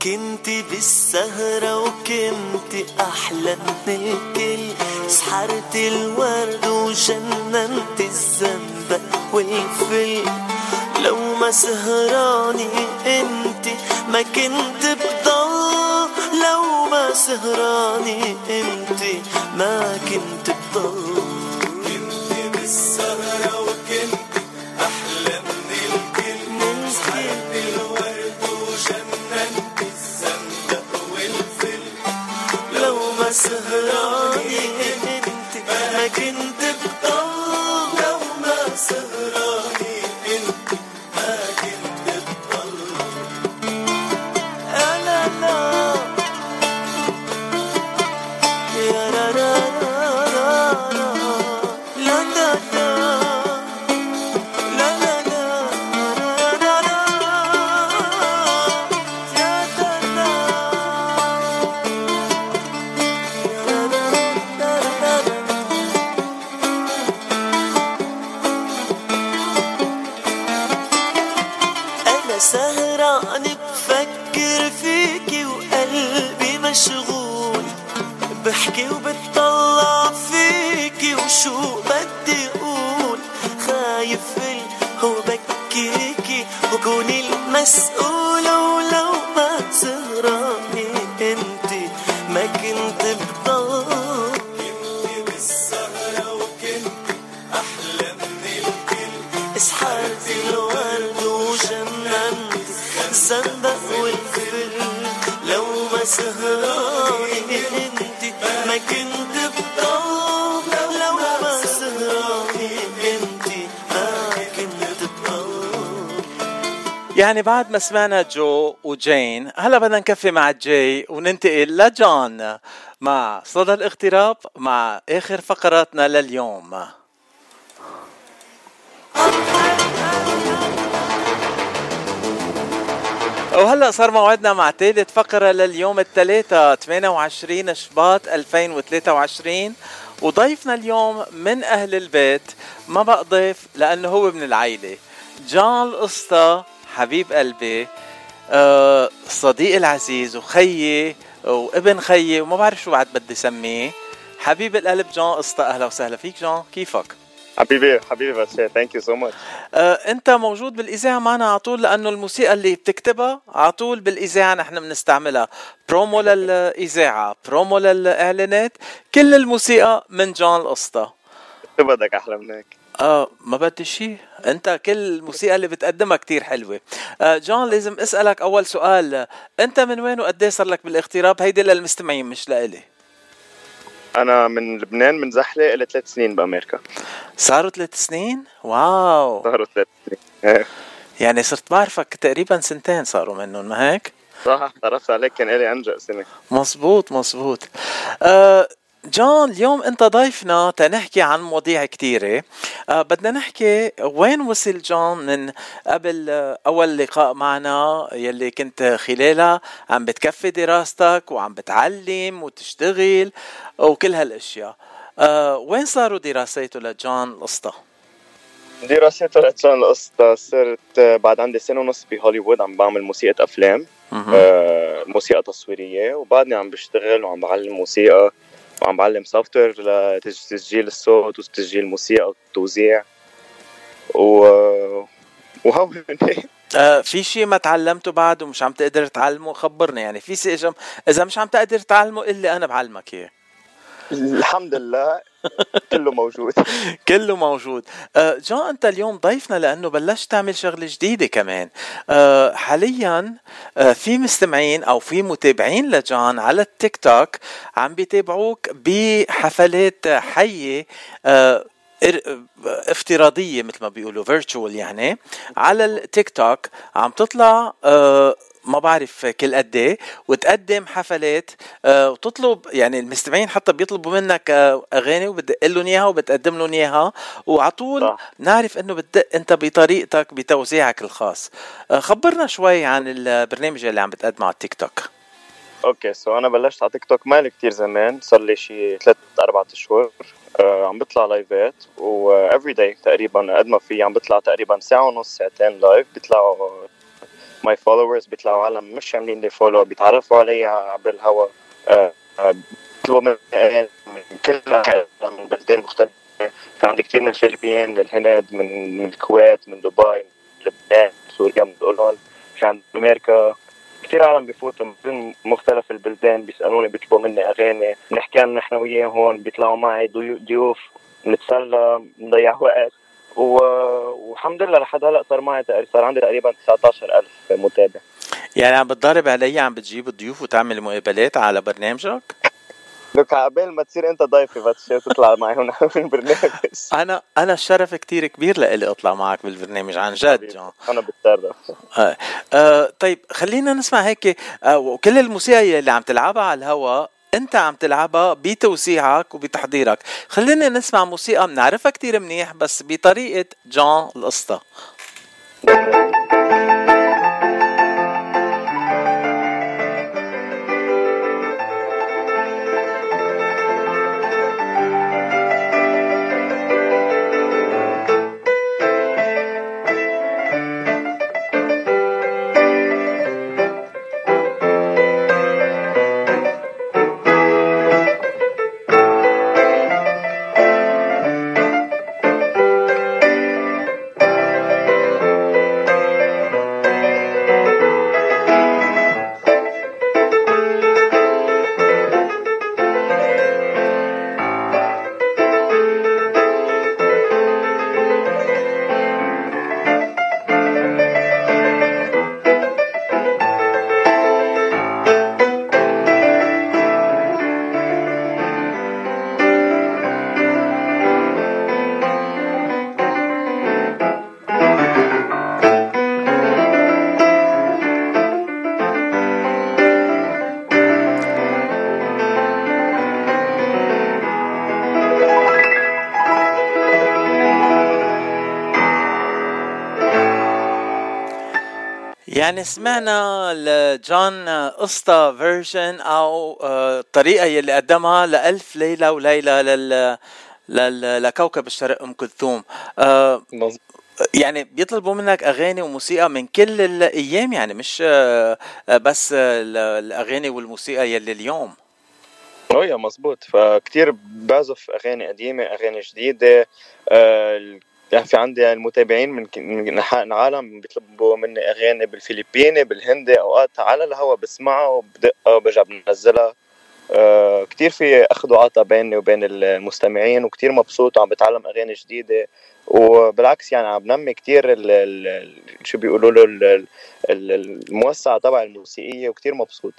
كنت بالسهرة وكنت أحلى من الكل. سحرت الورد وجننت الزنبق والفل. لو ما سهراني انت ما كنت بضل. لو ما سهراني انت ما كنت بضل. كنت بالسهرة وكنت أحلى من سحرت الورد وجننت والفل. لو ما سهراني يعني بعد ما سمعنا جو وجين هلا بدنا نكفي مع جاي وننتقل لجون مع صدى الاغتراب مع آخر فقراتنا لليوم. وهلا صار موعدنا مع ثالث فقرة لليوم الثلاثاء 28 شباط 2023 وضيفنا اليوم من أهل البيت ما بقى ضيف لأنه هو من العائلة جان القسطى حبيب قلبي آه، صديقي العزيز وخيي وابن خيي وما بعرف شو بعد بدي سميه. حبيب القلب جان قسطى أهلا وسهلا فيك جان كيفك؟ حبيبي حبيبي باشا thank you so much آه، أنت موجود بالإذاعة معنا على طول لأنه الموسيقى اللي بتكتبها على طول بالإذاعة نحن بنستعملها. برومو للإذاعة برومو للإعلانات كل الموسيقى من جون القسطى شو بدك أحلى من هيك؟ آه ما بدي شيء انت كل الموسيقى اللي بتقدمها كتير حلوة. آه جون لازم اسألك أول سؤال. انت من وين وقد صار لك بالاغتراب؟ هيدي للمستمعين مش لإلي. أنا من لبنان من زحلة إلى ثلاث سنين بأمريكا. صاروا ثلاث سنين؟ واو. صاروا ثلاث سنين. يعني صرت بعرفك تقريبا سنتين صاروا منهم ما هيك؟ صح تعرفت عليك كان لي انجأ سنة. مزبوط مزبوط أه جون اليوم انت ضيفنا تنحكي عن مواضيع كثيرة أه بدنا نحكي وين وصل جون من قبل آه، أول لقاء معنا يلي كنت خلالها عم بتكفي دراستك وعم بتعلم وتشتغل وكل هالأشياء. أه وين صاروا دراساته لجون القسطى؟ دراسته لجون القسطى صرت بعد عندي سنة ونص بهوليوود عم بعمل موسيقى أفلام. آه موسيقى تصويرية وبعدني عم بشتغل وعم بعلم موسيقى. وعم بعلم software لتسجيل الصوت وتسجيل الموسيقى والتوزيع. و وهون [laughs] آه في شيء ما تعلمته بعد ومش عم تقدر تعلمه خبرني يعني. في شيء إذا مش عم تقدر تعلمه اللي أنا بعلمك إياه. الحمد لله كله موجود. [laughs] كله موجود. آه جون أنت اليوم ضيفنا لأنه بلشت تعمل شغلة جديدة كمان. آه حاليا آه في مستمعين أو في متابعين لجون على التيك توك عم بيتابعوك بحفلات حية افتراضية مثل ما بيقولوا virtual يعني على التيك توك. عم تطلع ما بعرف كل قد إيه وتقدم حفلات آه، وتطلب يعني المستمعين حتى بيطلبوا منك آه، أغاني وبتدق لهم إياها وبتقدم لهم إياها وعلى طول نعرف إنه بتدق أنت بطريقتك بتوزيعك الخاص. آه، خبرنا شوي عن البرنامج اللي عم بتقدمه على التيك توك. okay so أنا بلشت على تيك توك مالي كتير زمان صار لي شي ثلاث أربع أشهر. آه عم بطلع live ات و every day تقريبا قد ما في عم بطلع تقريبا ساعة ونص ساعتين live بيطلعوا my followers بيطلعوا عالم مش عاملين لي follow بيتعرفوا علي عبر الهوا. آه، آه، بيطلبوا من من كل من بلدان مختلفة. في عندي كثير من الفلبين الهند من من الكويت من دبي من لبنان سوريا من الأردن في عند أمريكا. كثير عالم بفوتوا من مختلف البلدان بيسألوني بيطلبوا مني أغاني. بنحكي عن نحن وياهم بيطلعوا معي ضيوف نتسلى نضيع وقت. والحمد لله لحد هلأ صار معي صار عندي تقريبا 19000 متابع يعني عم بتضارب علي عم بتجيب ضيوف وتعمل مقابلات على برنامجك؟ لك عقبال ما تصير أنت ضيفي بس تطلع معي هون بالبرنامج [laughs] أنا أنا الشرف كتير كبير لإلي أطلع معك بالبرنامج عن جد أنا بتشرف آه. آه طيب خلينا نسمع هيك آه وكل الموسيقى اللي عم تلعبها على الهواء انت عم تلعبها بتوزيعك وبتحضيرك. خلينا نسمع موسيقى بنعرفها كتير منيح بس بطريقة جون القسطى يعني سمعنا لجون قصة فيرجن أو آه، الطريقة يلي قدمها لألف ليلة وليلة لل لكوكب الشرق أم كلثوم. آه، يعني بيطلبوا منك أغاني وموسيقى من كل الأيام يعني مش آه، بس الأغاني والموسيقى يلي اليوم. اوه مزبوط فكتير بعزف أغاني قديمة أغاني جديدة في عندي المتابعين من انحاء العالم بيطلبوا مني أغاني بالفلبيني بالهندي أوقات على الهوا بسمعها وبدقها وبرجع بنزلها. آه كتير في أخذ وعطا بيني وبين المستمعين وكتير مبسوط وعم بتعلم أغاني جديدة. وبالعكس يعني عم بنمي كتير شو بيقولوا له الموسعة تبع الموسيقية وكتير مبسوط.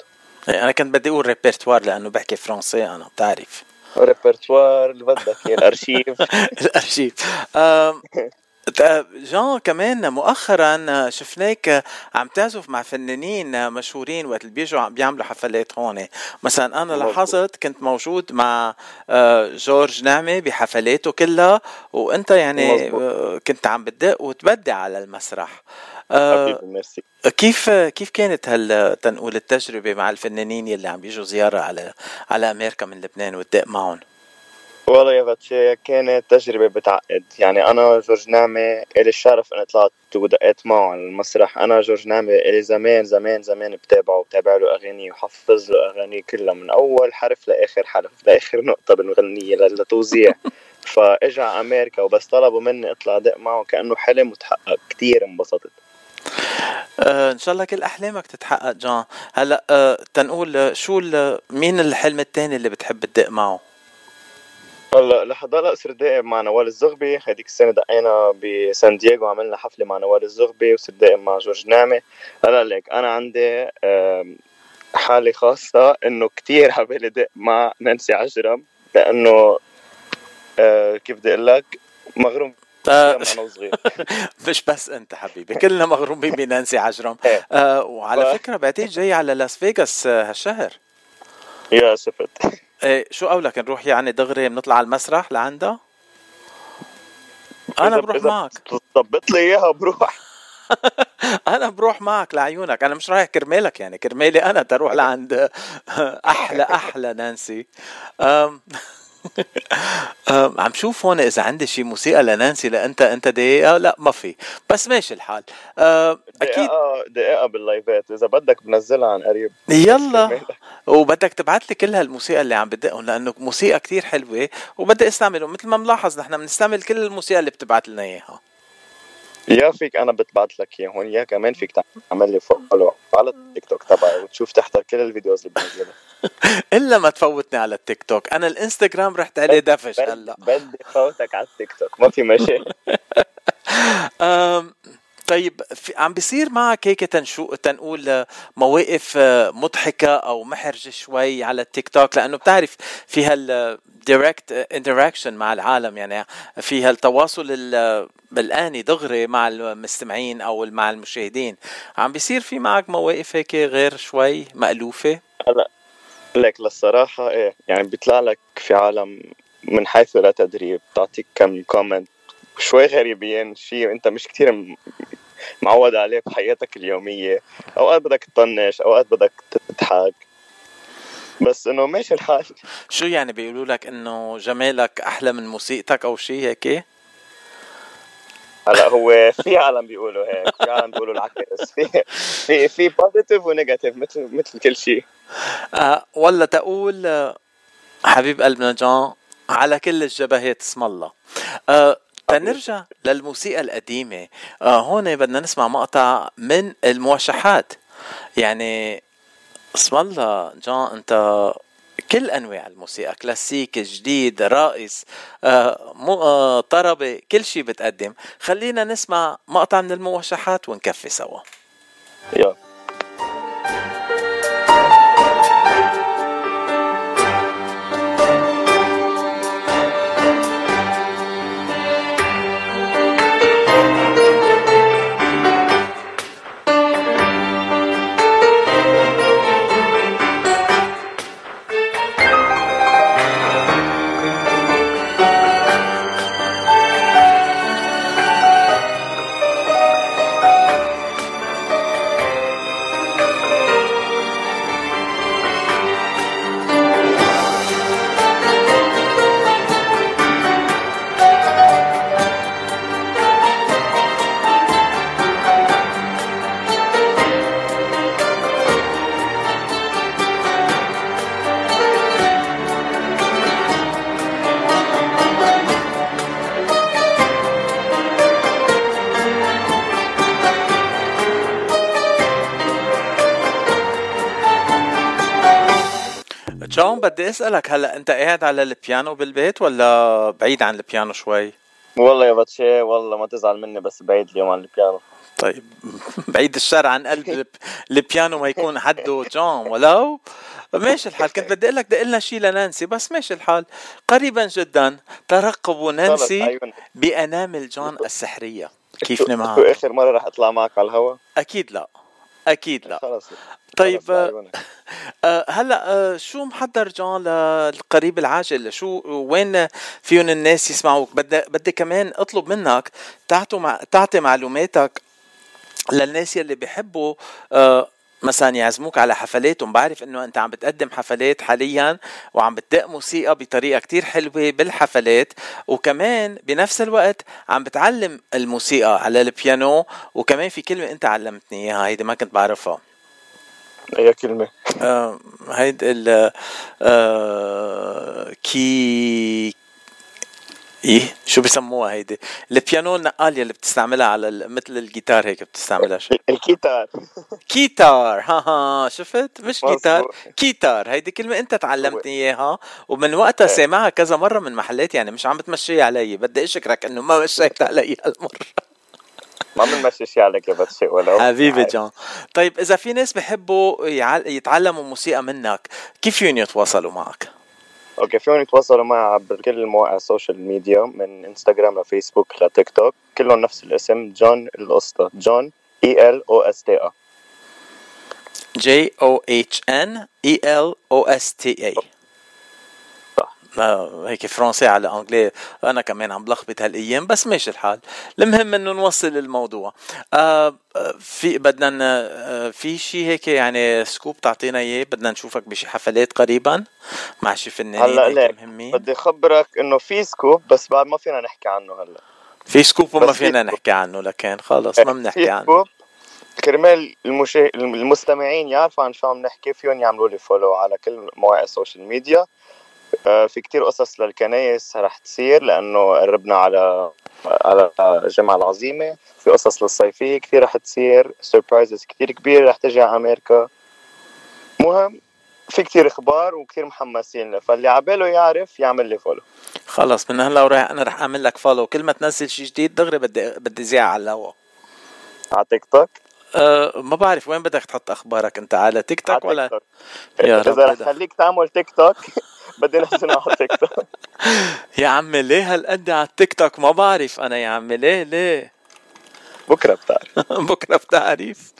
أنا كنت بدي أقول ريبرتوار لأنه بحكي فرنسي أنا بتعرف. ريبرتوار اللي بدك اياه الارشيف الارشيف جان كمان مؤخرا شفناك عم تعزف مع فنانين مشهورين وقت اللي بيجوا عم بيعملوا حفلات هون مثلا أنا. لاحظت كنت موجود مع آه، جورج نعمة بحفلاته كلها وأنت يعني. آه، كنت عم بتدق وتبدع على المسرح حبيبي ميرسي. كيف كيف كانت هال تنقول التجربة مع الفنانين يلي عم بيجوا زيارة على على أمريكا من لبنان وتدق معهم؟ والله يا باتشي كانت تجربة بتعقد. يعني أنا جورج نعمة إلي الشرف إني طلعت ودقيت معه على المسرح. أنا جورج نعمة إلي زمان زمان زمان بتابعه وبتابع له أغاني وحفظ له أغاني كلها. من أول حرف لآخر حرف لآخر نقطة بالمغنية للتوزيع. [laughs] فإجا على أمريكا وبس طلبوا مني أطلع دق معه كأنه حلم وتحقق. كتير انبسطت. آه إن شاء الله كل أحلامك تتحقق جان. هلأ آه تنقول آه، شو مين الحلم الثاني اللي بتحب تدق معه؟ هلأ لحضر صرت دائم مع نوال الزغبي. هذيك السنة دقينا بسان دييغو عملنا حفلة مع نوال الزغبي وصرت دائم مع جورج نعمة. هلأ ليك أنا عندي حالة خاصة إنه كتير عبالي دق مع نانسي عجرم لأنه آه، كيف بدي أقول لك مغروم وصغير [laughs] مش بس أنت حبيبي كلنا مغرومين بنانسي عجرم. آه وعلى ف- فكرة بعتقد جاي على لاس فيغاس آه، هالشهر. يا شفت [laughs] إيه شو قولك نروح يعني دغري بنطلع على المسرح لعندها أنا بروح معك. ظبط لي إياها بروح. [laughs] أنا بروح معك لعيونك. أنا مش رايح كرمالك يعني كرمالي أنا تروح لعند أحلى أحلى نانسي. [laughs] عم شوف هون إذا عندي شي موسيقى لنانسي لانت انت دقيقة؟ لا ما في. بس ماشي الحال. أكيد دقيقة دقيقة باللايفات. إذا بدك بنزلها عن قريب. يلا. [laughs] وبدك تبعت لي كل هالموسيقى اللي عم بدقهم لأنه موسيقى كتير حلوة وبدي استعملهم مثل ما ملاحظ نحن بنستعمل كل الموسيقى اللي بتبعت لنا إياها. يا فيك أنا بتبعت لك اياهم يا كمان فيك تعمل لي follow على التيك توك تبعي وتشوف تحضر كل ال videos اللي بنزلها [laughs] إلا ما تفوتني على التيك توك أنا الإنستغرام رحت عليه دفش هلا. بدي فوتك على التيك توك ما في مشاكل. [laughs] طيب عم بيصير معك هيك تنشو تنقول آه، مواقف آه، مضحكة أو محرجة شوي على التيك توك لأنه بتعرف في هال direct interaction مع العالم يعني في هالتواصل ال- بالآني دغري مع المستمعين أو مع المشاهدين. عم بيصير في معك مواقف هيك غير شوي مألوفة؟ هلا لك للصراحة إيه يعني بيطلع لك في عالم من حيث لا تدري بتعطيك كم كومنت شوي غريبين شيء أنت مش كتير معود عليه بحياتك اليومية. أوقات بدك تطنش أوقات بدك تضحك. بس إنه ماشي الحال. شو يعني بيقولوا لك إنه جمالك أحلى من موسيقتك أو شيء هيك؟ هلا هو في عالم بيقولوا هيك في عالم بيقولوا العكس. في في في positive و negative مثل مثل كل شيء آه ولا تقول آه، حبيب قلبنا جان على كل الجبهات اسم الله. آه تنرجع للموسيقى القديمة. آه هون بدنا نسمع مقطع من الموشحات. يعني اسم الله جان انت كل أنواع الموسيقى كلاسيك جديد راقص آه مو آه طربة كل شيء بتقدم. خلينا نسمع مقطع من الموشحات ونكفي سوا. يلا. بدي أسألك هلا أنت قاعد على البيانو بالبيت ولا بعيد عن البيانو شوي؟ والله يا باتشي والله ما تزعل مني بس بعيد اليوم عن البيانو. طيب بعيد الشر عن قلب الب- البيانو ما يكون حده جون ولو ماشي الحال كنت بدي أقول لك دق لنا شيء لنانسي بس ماشي الحال. قريبا جدا ترقبوا نانسي. بانامل جون السحرية. كيف شو نمها آخر مرة رح أطلع معك على الهوا؟ أكيد لا. أكيد لا. خلص طيب آه،. آه، هلا آه، شو محضر جون للقريب العاجل؟ شو وين فيهم الناس يسمعوك؟ بدي بدي كمان أطلب منك تعطي معلوماتك للناس يلي بيحبوا مثلا يعزموك على حفلاتهم بعرف إنه أنت عم بتقدم حفلات حاليا وعم بتدق موسيقى بطريقة كتير حلوة بالحفلات. وكمان بنفس الوقت عم بتعلم الموسيقى على البيانو. وكمان في كلمة أنت علمتني إياها هيدي ما كنت بعرفها. أي كلمة؟ آه، هيد ال آه، كي إيه؟ شو بسموها هيدي؟ البيانو النقال يلي بتستعملها على ال- مثل الجيتار هيك بتستعملها شو؟ ال keytar. keytar ها ها شفت؟ مش. جيتار keytar هيدي كلمة انت تعلمتني إياها ومن وقتها إيه. سامعها كذا مرة من محلات يعني مش عم بتمشي علي. بدي أشكرك إنه ما مشيت [laughs] علي هالمرة. ما بنمشي شيء عليك يا بس ولو. حبيبي. جون طيب إذا في ناس بحبوا يتعلموا موسيقى منك كيف فيهم يتواصلوا معك؟ okay فيهم يتواصلوا معي عبر كل المواقع ال social media من إنستغرام لفيسبوك لتيك توك كلهم نفس الاسم جون القسطى. جون E L O S T A J O H N E L O S T A هيك فرنسي على انجليزي أنا كمان عم بلخبط هالأيام بس ماشي الحال. المهم إنه نوصل الموضوع آه في بدنا آه في شيء هيك يعني scoop تعطينا إياه بدنا نشوفك بشي حفلات قريبا مع شي فنانين هلأ مهمين. بدي اخبرك إنه في scoop بس بعد ما فينا نحكي عنه هلأ. في scoop وما فينا scoop. نحكي عنه لكن خلص ما بنحكي عنه. scoop. كرمال المشا... المستمعين يعرفوا عن شو عم نحكي فيهم يعملوا لي follow على كل مواقع ال social media في كتير قصص للكنايس رح تصير لأنه قربنا على على الجمعة العظيمة. في قصص للصيفية كثير رح تصير surprises كثير كبيرة رح تجي على أمريكا. مهم في كتير إخبار وكتير محمسين له فاللي عباله يعرف يعمل لي follow خلص من هلا ورايح أنا رح أعمل لك follow كل ما تنزل شيء جديد دغري بدي بدي زيع على الهوا. على تيك توك أه ما بعرف وين بدك تحط أخبارك أنت على تيك توك ولا؟ يا رب إذا رح. خليك تعمل تيك توك [laughs] بدي نزله على تيك توك يا عمي ليه هالقد على التيك توك ما بعرف أنا يا عمي ليه ليه؟ بكرة بتعرف. [laughs] بكرة بتعرف.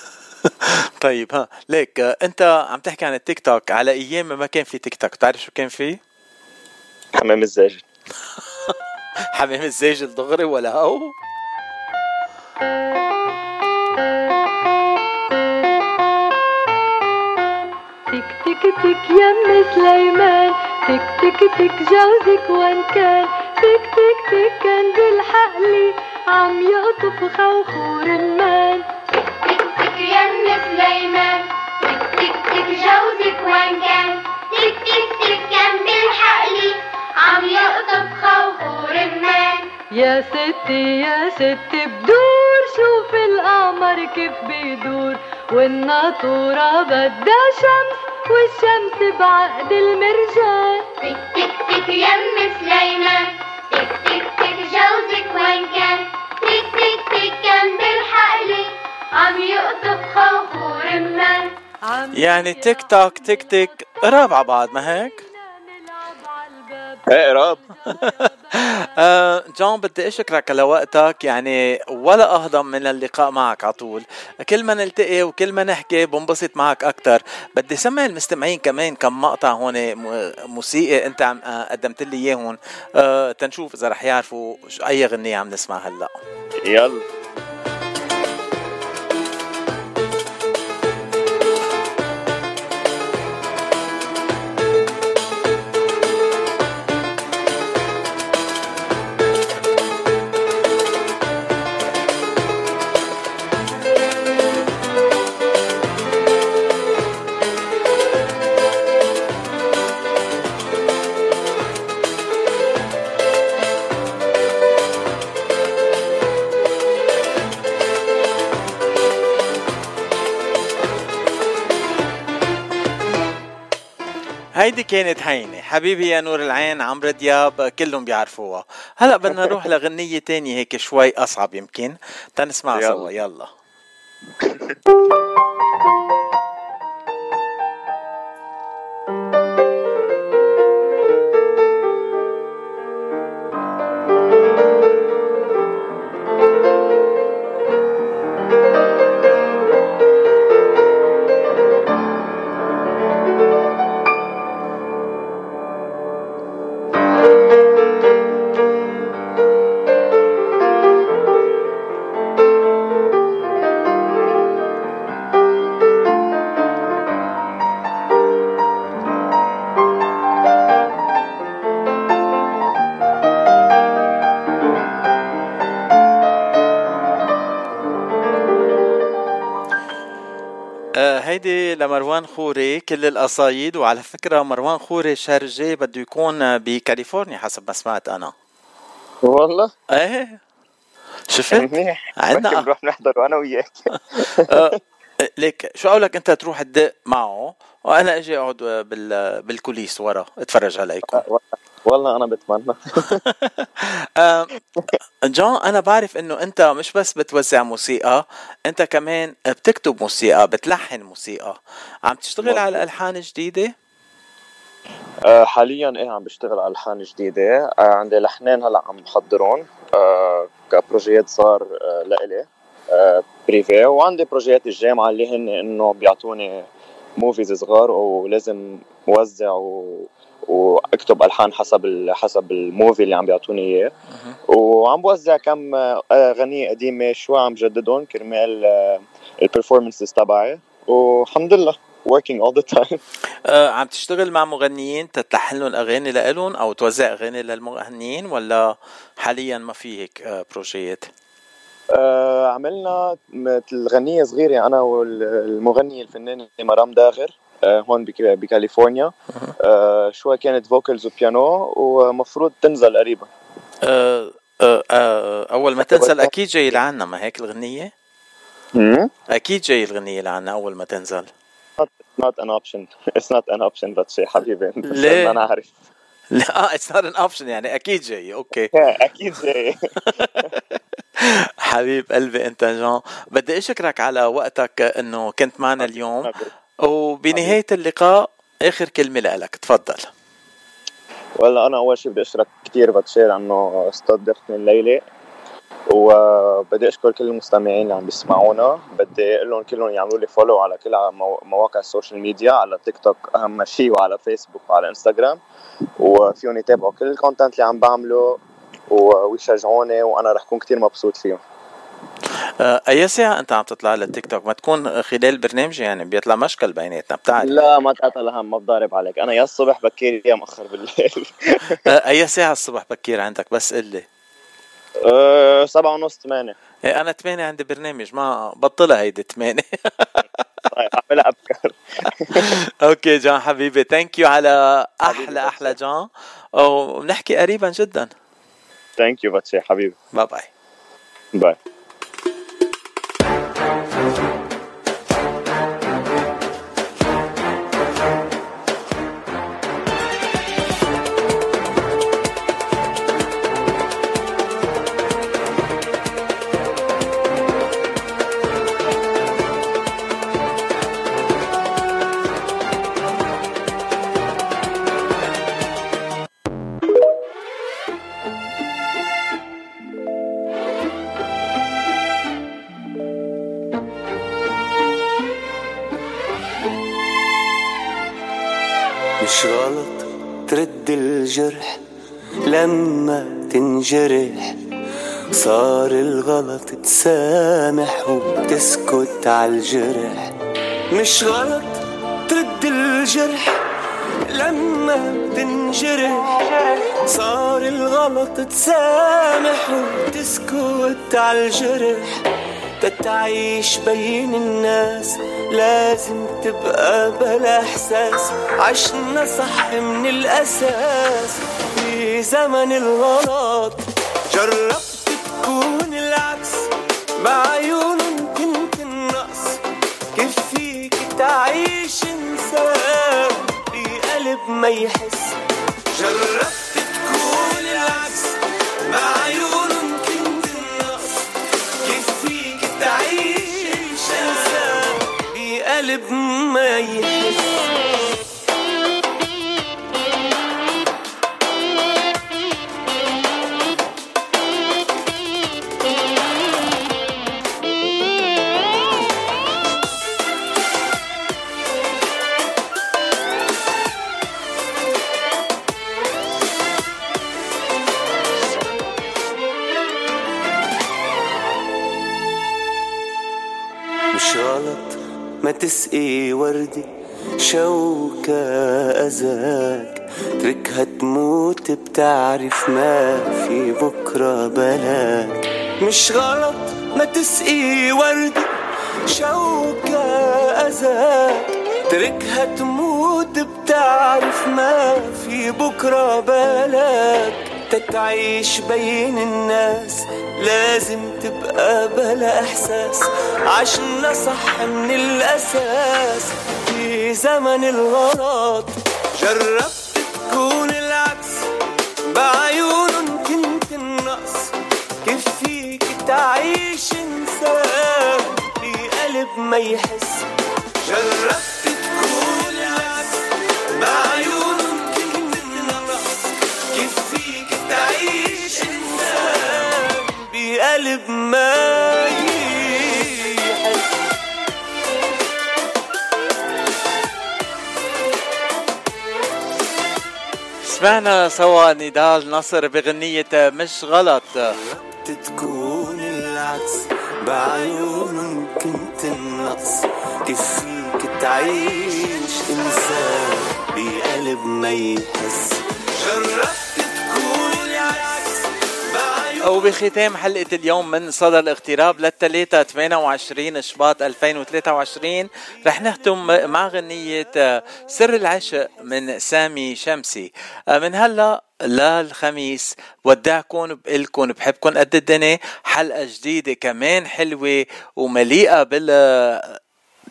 [laughs] طيب ها ليك أنت عم تحكي عن التيك توك على أيام ما كان في تيك توك بتعرف شو كان في؟ حمام الزاجل. حمام الزاجل دغري ولا هو؟ تك تك تك يم سليمان تك تك تك جوزك وين كان تك تك تك كان بالحقلي عم يقطف خوخور المان تك تك يم سليمان تك تك تك جوزك وين كان تك تك تك كان بالحقلي عم يقطف خوخور المان يا ستي يا ستي بدور شوف القمر كيف بيدور والناطورة بدها شمس والشمس بعقد المرجان. تك تك تك يم سليمان. تك تك تك جوزك وين كان؟ تك تك تك كان بالحقلي عم يقطف خوخور المان يعني تيك توك تيك تيك قراب على بعض ما هيك؟ إيه قراب [laughs] آه، جون بدي أشكرك لوقتك. يعني ولا أهضم من اللقاء معك على طول. كل ما نلتقي وكل ما نحكي بنبسط معك أكثر بدي سمع المستمعين كمان كم مقطع هون موسيقي أنت عم آه، قدمت لي إياهم. آه، تنشوف إذا رح يعرفوا أي غنية عم نسمع هلأ. يلا. هيدي كانت هينة. حبيبي يا نور العين عمرو دياب كلهم بيعرفوها. هلأ بدنا [laughs] نروح لغنية تانية هيك شوي أصعب يمكن. تنسمع يلا. سوا يلا. آه، [laughs] هيدي لمروان خوري كل القصايد وعلى فكرة مروان خوري الشهر الجاي بده يكون بكاليفورنيا حسب ما سمعت أنا والله إيه شفت منيح عندنا- ممكن نروح نحضر أنا وياك آه، ليك شو قولك أنت تروح تدق معه؟ وأنا أجي أقعد بال بالكوليس ورا أتفرج عليكم. والله أنا بتمنى. [laughs] جون أنا بعرف إنه أنت مش بس بتوزع موسيقى أنت كمان بتكتب موسيقى بتلحن موسيقى. عم تشتغل على ألحان جديدة؟ آه، حاليا إيه عم بشتغل على ألحان جديدة. آه، عندي لحنين هلأ عم بحضرهم آه، كبروجيات صار لإلي. privé وعندي بروجيات الجامعة اللي هن إنه بيعطوني movies صغار ولازم وزع و... واكتب ألحان حسب. حسب ال movie اللي عم بيعطوني إياه. وعم بوزع كم آه، اغنية قديمة شوي عم جددهم كرمال البرفورمنسز تبعي. والحمد لله working all the time. [laughs] آه، عم تشتغل مع مغنيين تتلحن لهم أغاني لإلهم أو توزع أغاني للمغنيين ولا حاليا ما في هيك آه، بروجيات آه، عملنا مثل غنية صغيرة أنا والمغنية الفنانة مرام داغر. آه، هون بك- بكاليفورنيا. آه، شوي كانت vocals وبيانو ومفروض تنزل قريبا. آه، آه، آه، أول ما تنزل أكيد جاي لعنا ما هيك الغنية؟ أكيد جاي الغنية لعنا أول ما تنزل. [laughs] It's not an option. [laughs] [laughs] It's not an option باتشي حبيبي أنت ليه؟ ما أنا عارف لا it's not an option يعني أكيد جاي okay. أكيد جاي. حبيب قلبي أنت جون بدي أشكرك على وقتك إنه كنت معنا اليوم. وبنهايه اللقاء آخر كلمة لك. تفضل. ولا أنا أول شيء بدي أشكرك كثير باتشي لأنه استضفتني الليلة وبدي أشكر كل المستمعين اللي عم بيسمعونا. بدي أقول لهم كلهم يعملوا لي follow على كل مو- مواقع ال social media على تيك توك أهم شيء وعلى فيسبوك وعلى انستغرام وفيهم يتابعوا كل ال content اللي عم بعمله ويشجعوني وأنا رح كون كتير مبسوط فيهم. اي ساعه أنت عم تطلع على التيك توك ما تكون خلال البرنامج يعني بيطلع مشكل بيناتنا. بتعرف. لا ما تعطل هم ما بضارب عليك. أنا يا الصبح بكير يا مؤخر بالليل. آه، [laughs] اي ساعه الصبح بكير عندك. بس قل لي. أه، سبعة ونص ثمانية. إيه، أنا 8 عندي برنامج ما بطلها هيدي 8 [laughs] طيب اعملها ابكر [laughs] okay جان حبيبي. thank you على أحلى أحلى جان. وبنحكي قريبا جدا. ثانك يو باتشي حبيبي. باي باي باي الجرح لما تنجرح صار الغلط تسامح وتسكت عالجرح مش غلط ترد الجرح. لما تنجرح صار الغلط تسامح وتسكت عالجرح تتعيش بين الناس لازم تبقى بلا احساس. عشنا صح من الأساس في زمن الغلط. جربت تكون العكس بعيون كنت النقص. كيف فيك تعيش إنسان بقلب بقلب ما يحس. جربت تكون العكس مع عيونهم بقلب ما تسقي وردي شوكة أذاك تركها تموت بتعرف ما في بكرة بلاك. مش غلط ما تسقي وردي شوكة أذاك تركها تموت بتعرف ما في بكرة بلاك. تتعيش بين الناس لازم تبقى بلا إحساس. عشنا صح من الأساس. في زمن الغلط جربت تكون العكس. بعيونهم كنت النقص. كيف فيك تعيش إنسان. بقلب ما يحس. جربت ما سمعنا سوا نضال نصر بغنية مش غلط. تكون العكس بعيونهم كنت النقص كيف فيك تعيش إنسان بقلب ما يحس. جربت وبختام حلقة اليوم من صدى الاغتراب للثلاثة 28 شباط 2023 رح نختم مع غنية آه، سر العشق من سامي شمسي. آه، من هلا للخميس ودعكم بقلكم بحبكم قد الدنيا. حلقة جديدة كمان حلوة ومليئة بال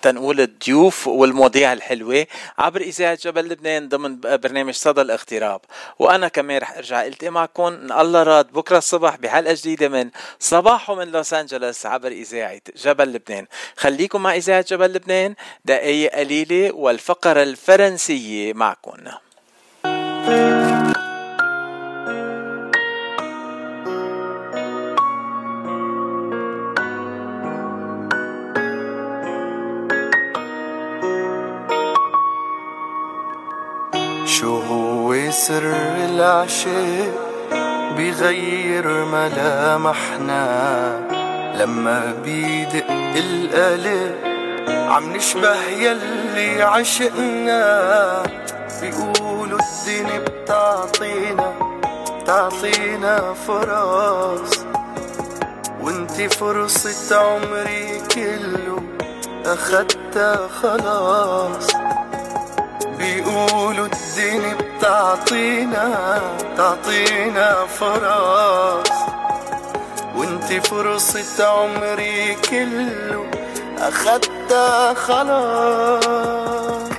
تنقول الضيوف والمواضيع الحلوة عبر إذاعة جبل لبنان ضمن برنامج صدى الاغتراب. وأنا كمان رح أرجع ألتقي معكم إن الله راد بكرة الصبح بحلقة جديدة من صباحو من لوس أنجلوس عبر إذاعة جبل لبنان. خليكم مع إذاعة جبل لبنان دقايق قليلة والفقرة الفرنسية معكم شو سر العشق بغير ملامحنا لما بيدق القلب عم نشبه يلي عشقنا. بيقولوا الدنيا بتعطينا بتعطينا فرص. وانتي فرصة عمري كله أخدتها خلاص. بيقولوا الدنيا بتعطينا بتعطينا فرص وانتي فرصة عمري كله أخدتها خلاص.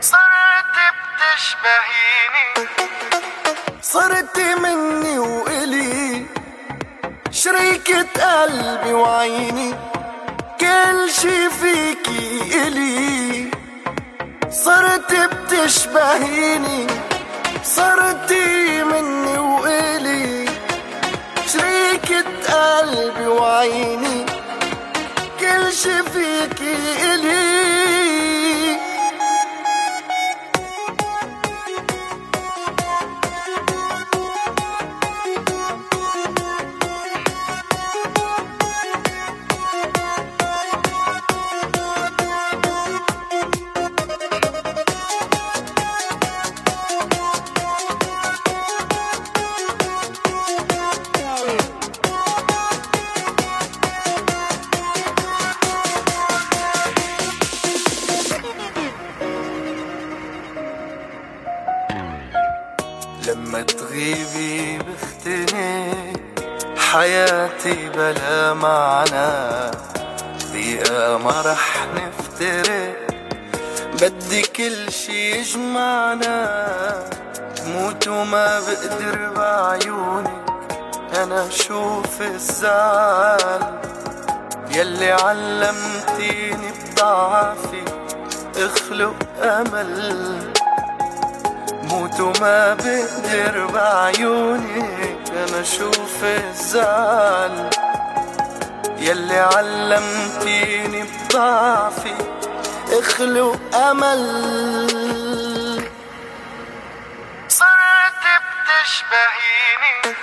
صرت بتشبهيني. صرت مني وإلي. شريكة قلبي وعيني. كل شي فيكي إلي. صرت بتشبهيني صرتي مني وإلي. شريكة قلبي وعيني كل شي فيكي إلي. حياتي بلا معنى. دقيقة ما رح نفترق بدي كل شي يجمعنا. موت وما بقدر بعيونك أنا أشوف الزعل. يلي علمتيني بضعفي. اخلق أمل. موت وما بقدر بعيونك أنا أشوف الزعل يلي علمتيني بضعفي اخلق أمل. صرت بتشبهيني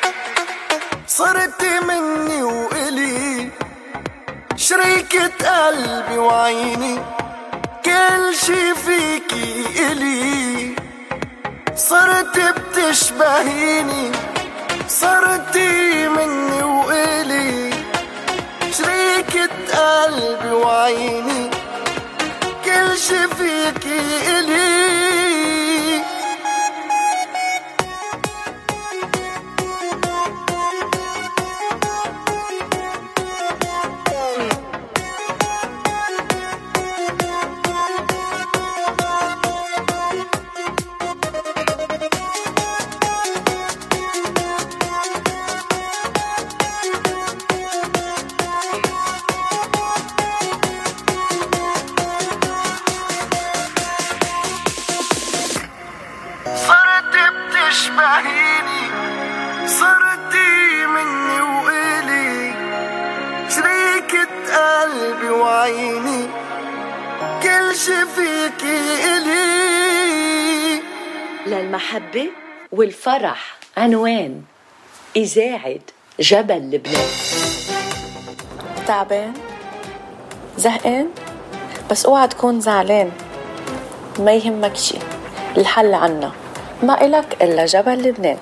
صرت مني وإلي. شريكة قلبي وعيني كل شي فيكي إلي. صرت بتشبهيني. صرتي مني وإلي شريكة قلبي وعيني كل شي فيكي إلي. والفرح عنوان إذاعة جبل لبنان. تعبان؟ زهقان؟ بس اوعى تكون زعلان. ما يهمك شي الحل عنا. ما إلك إلا جبل لبنان.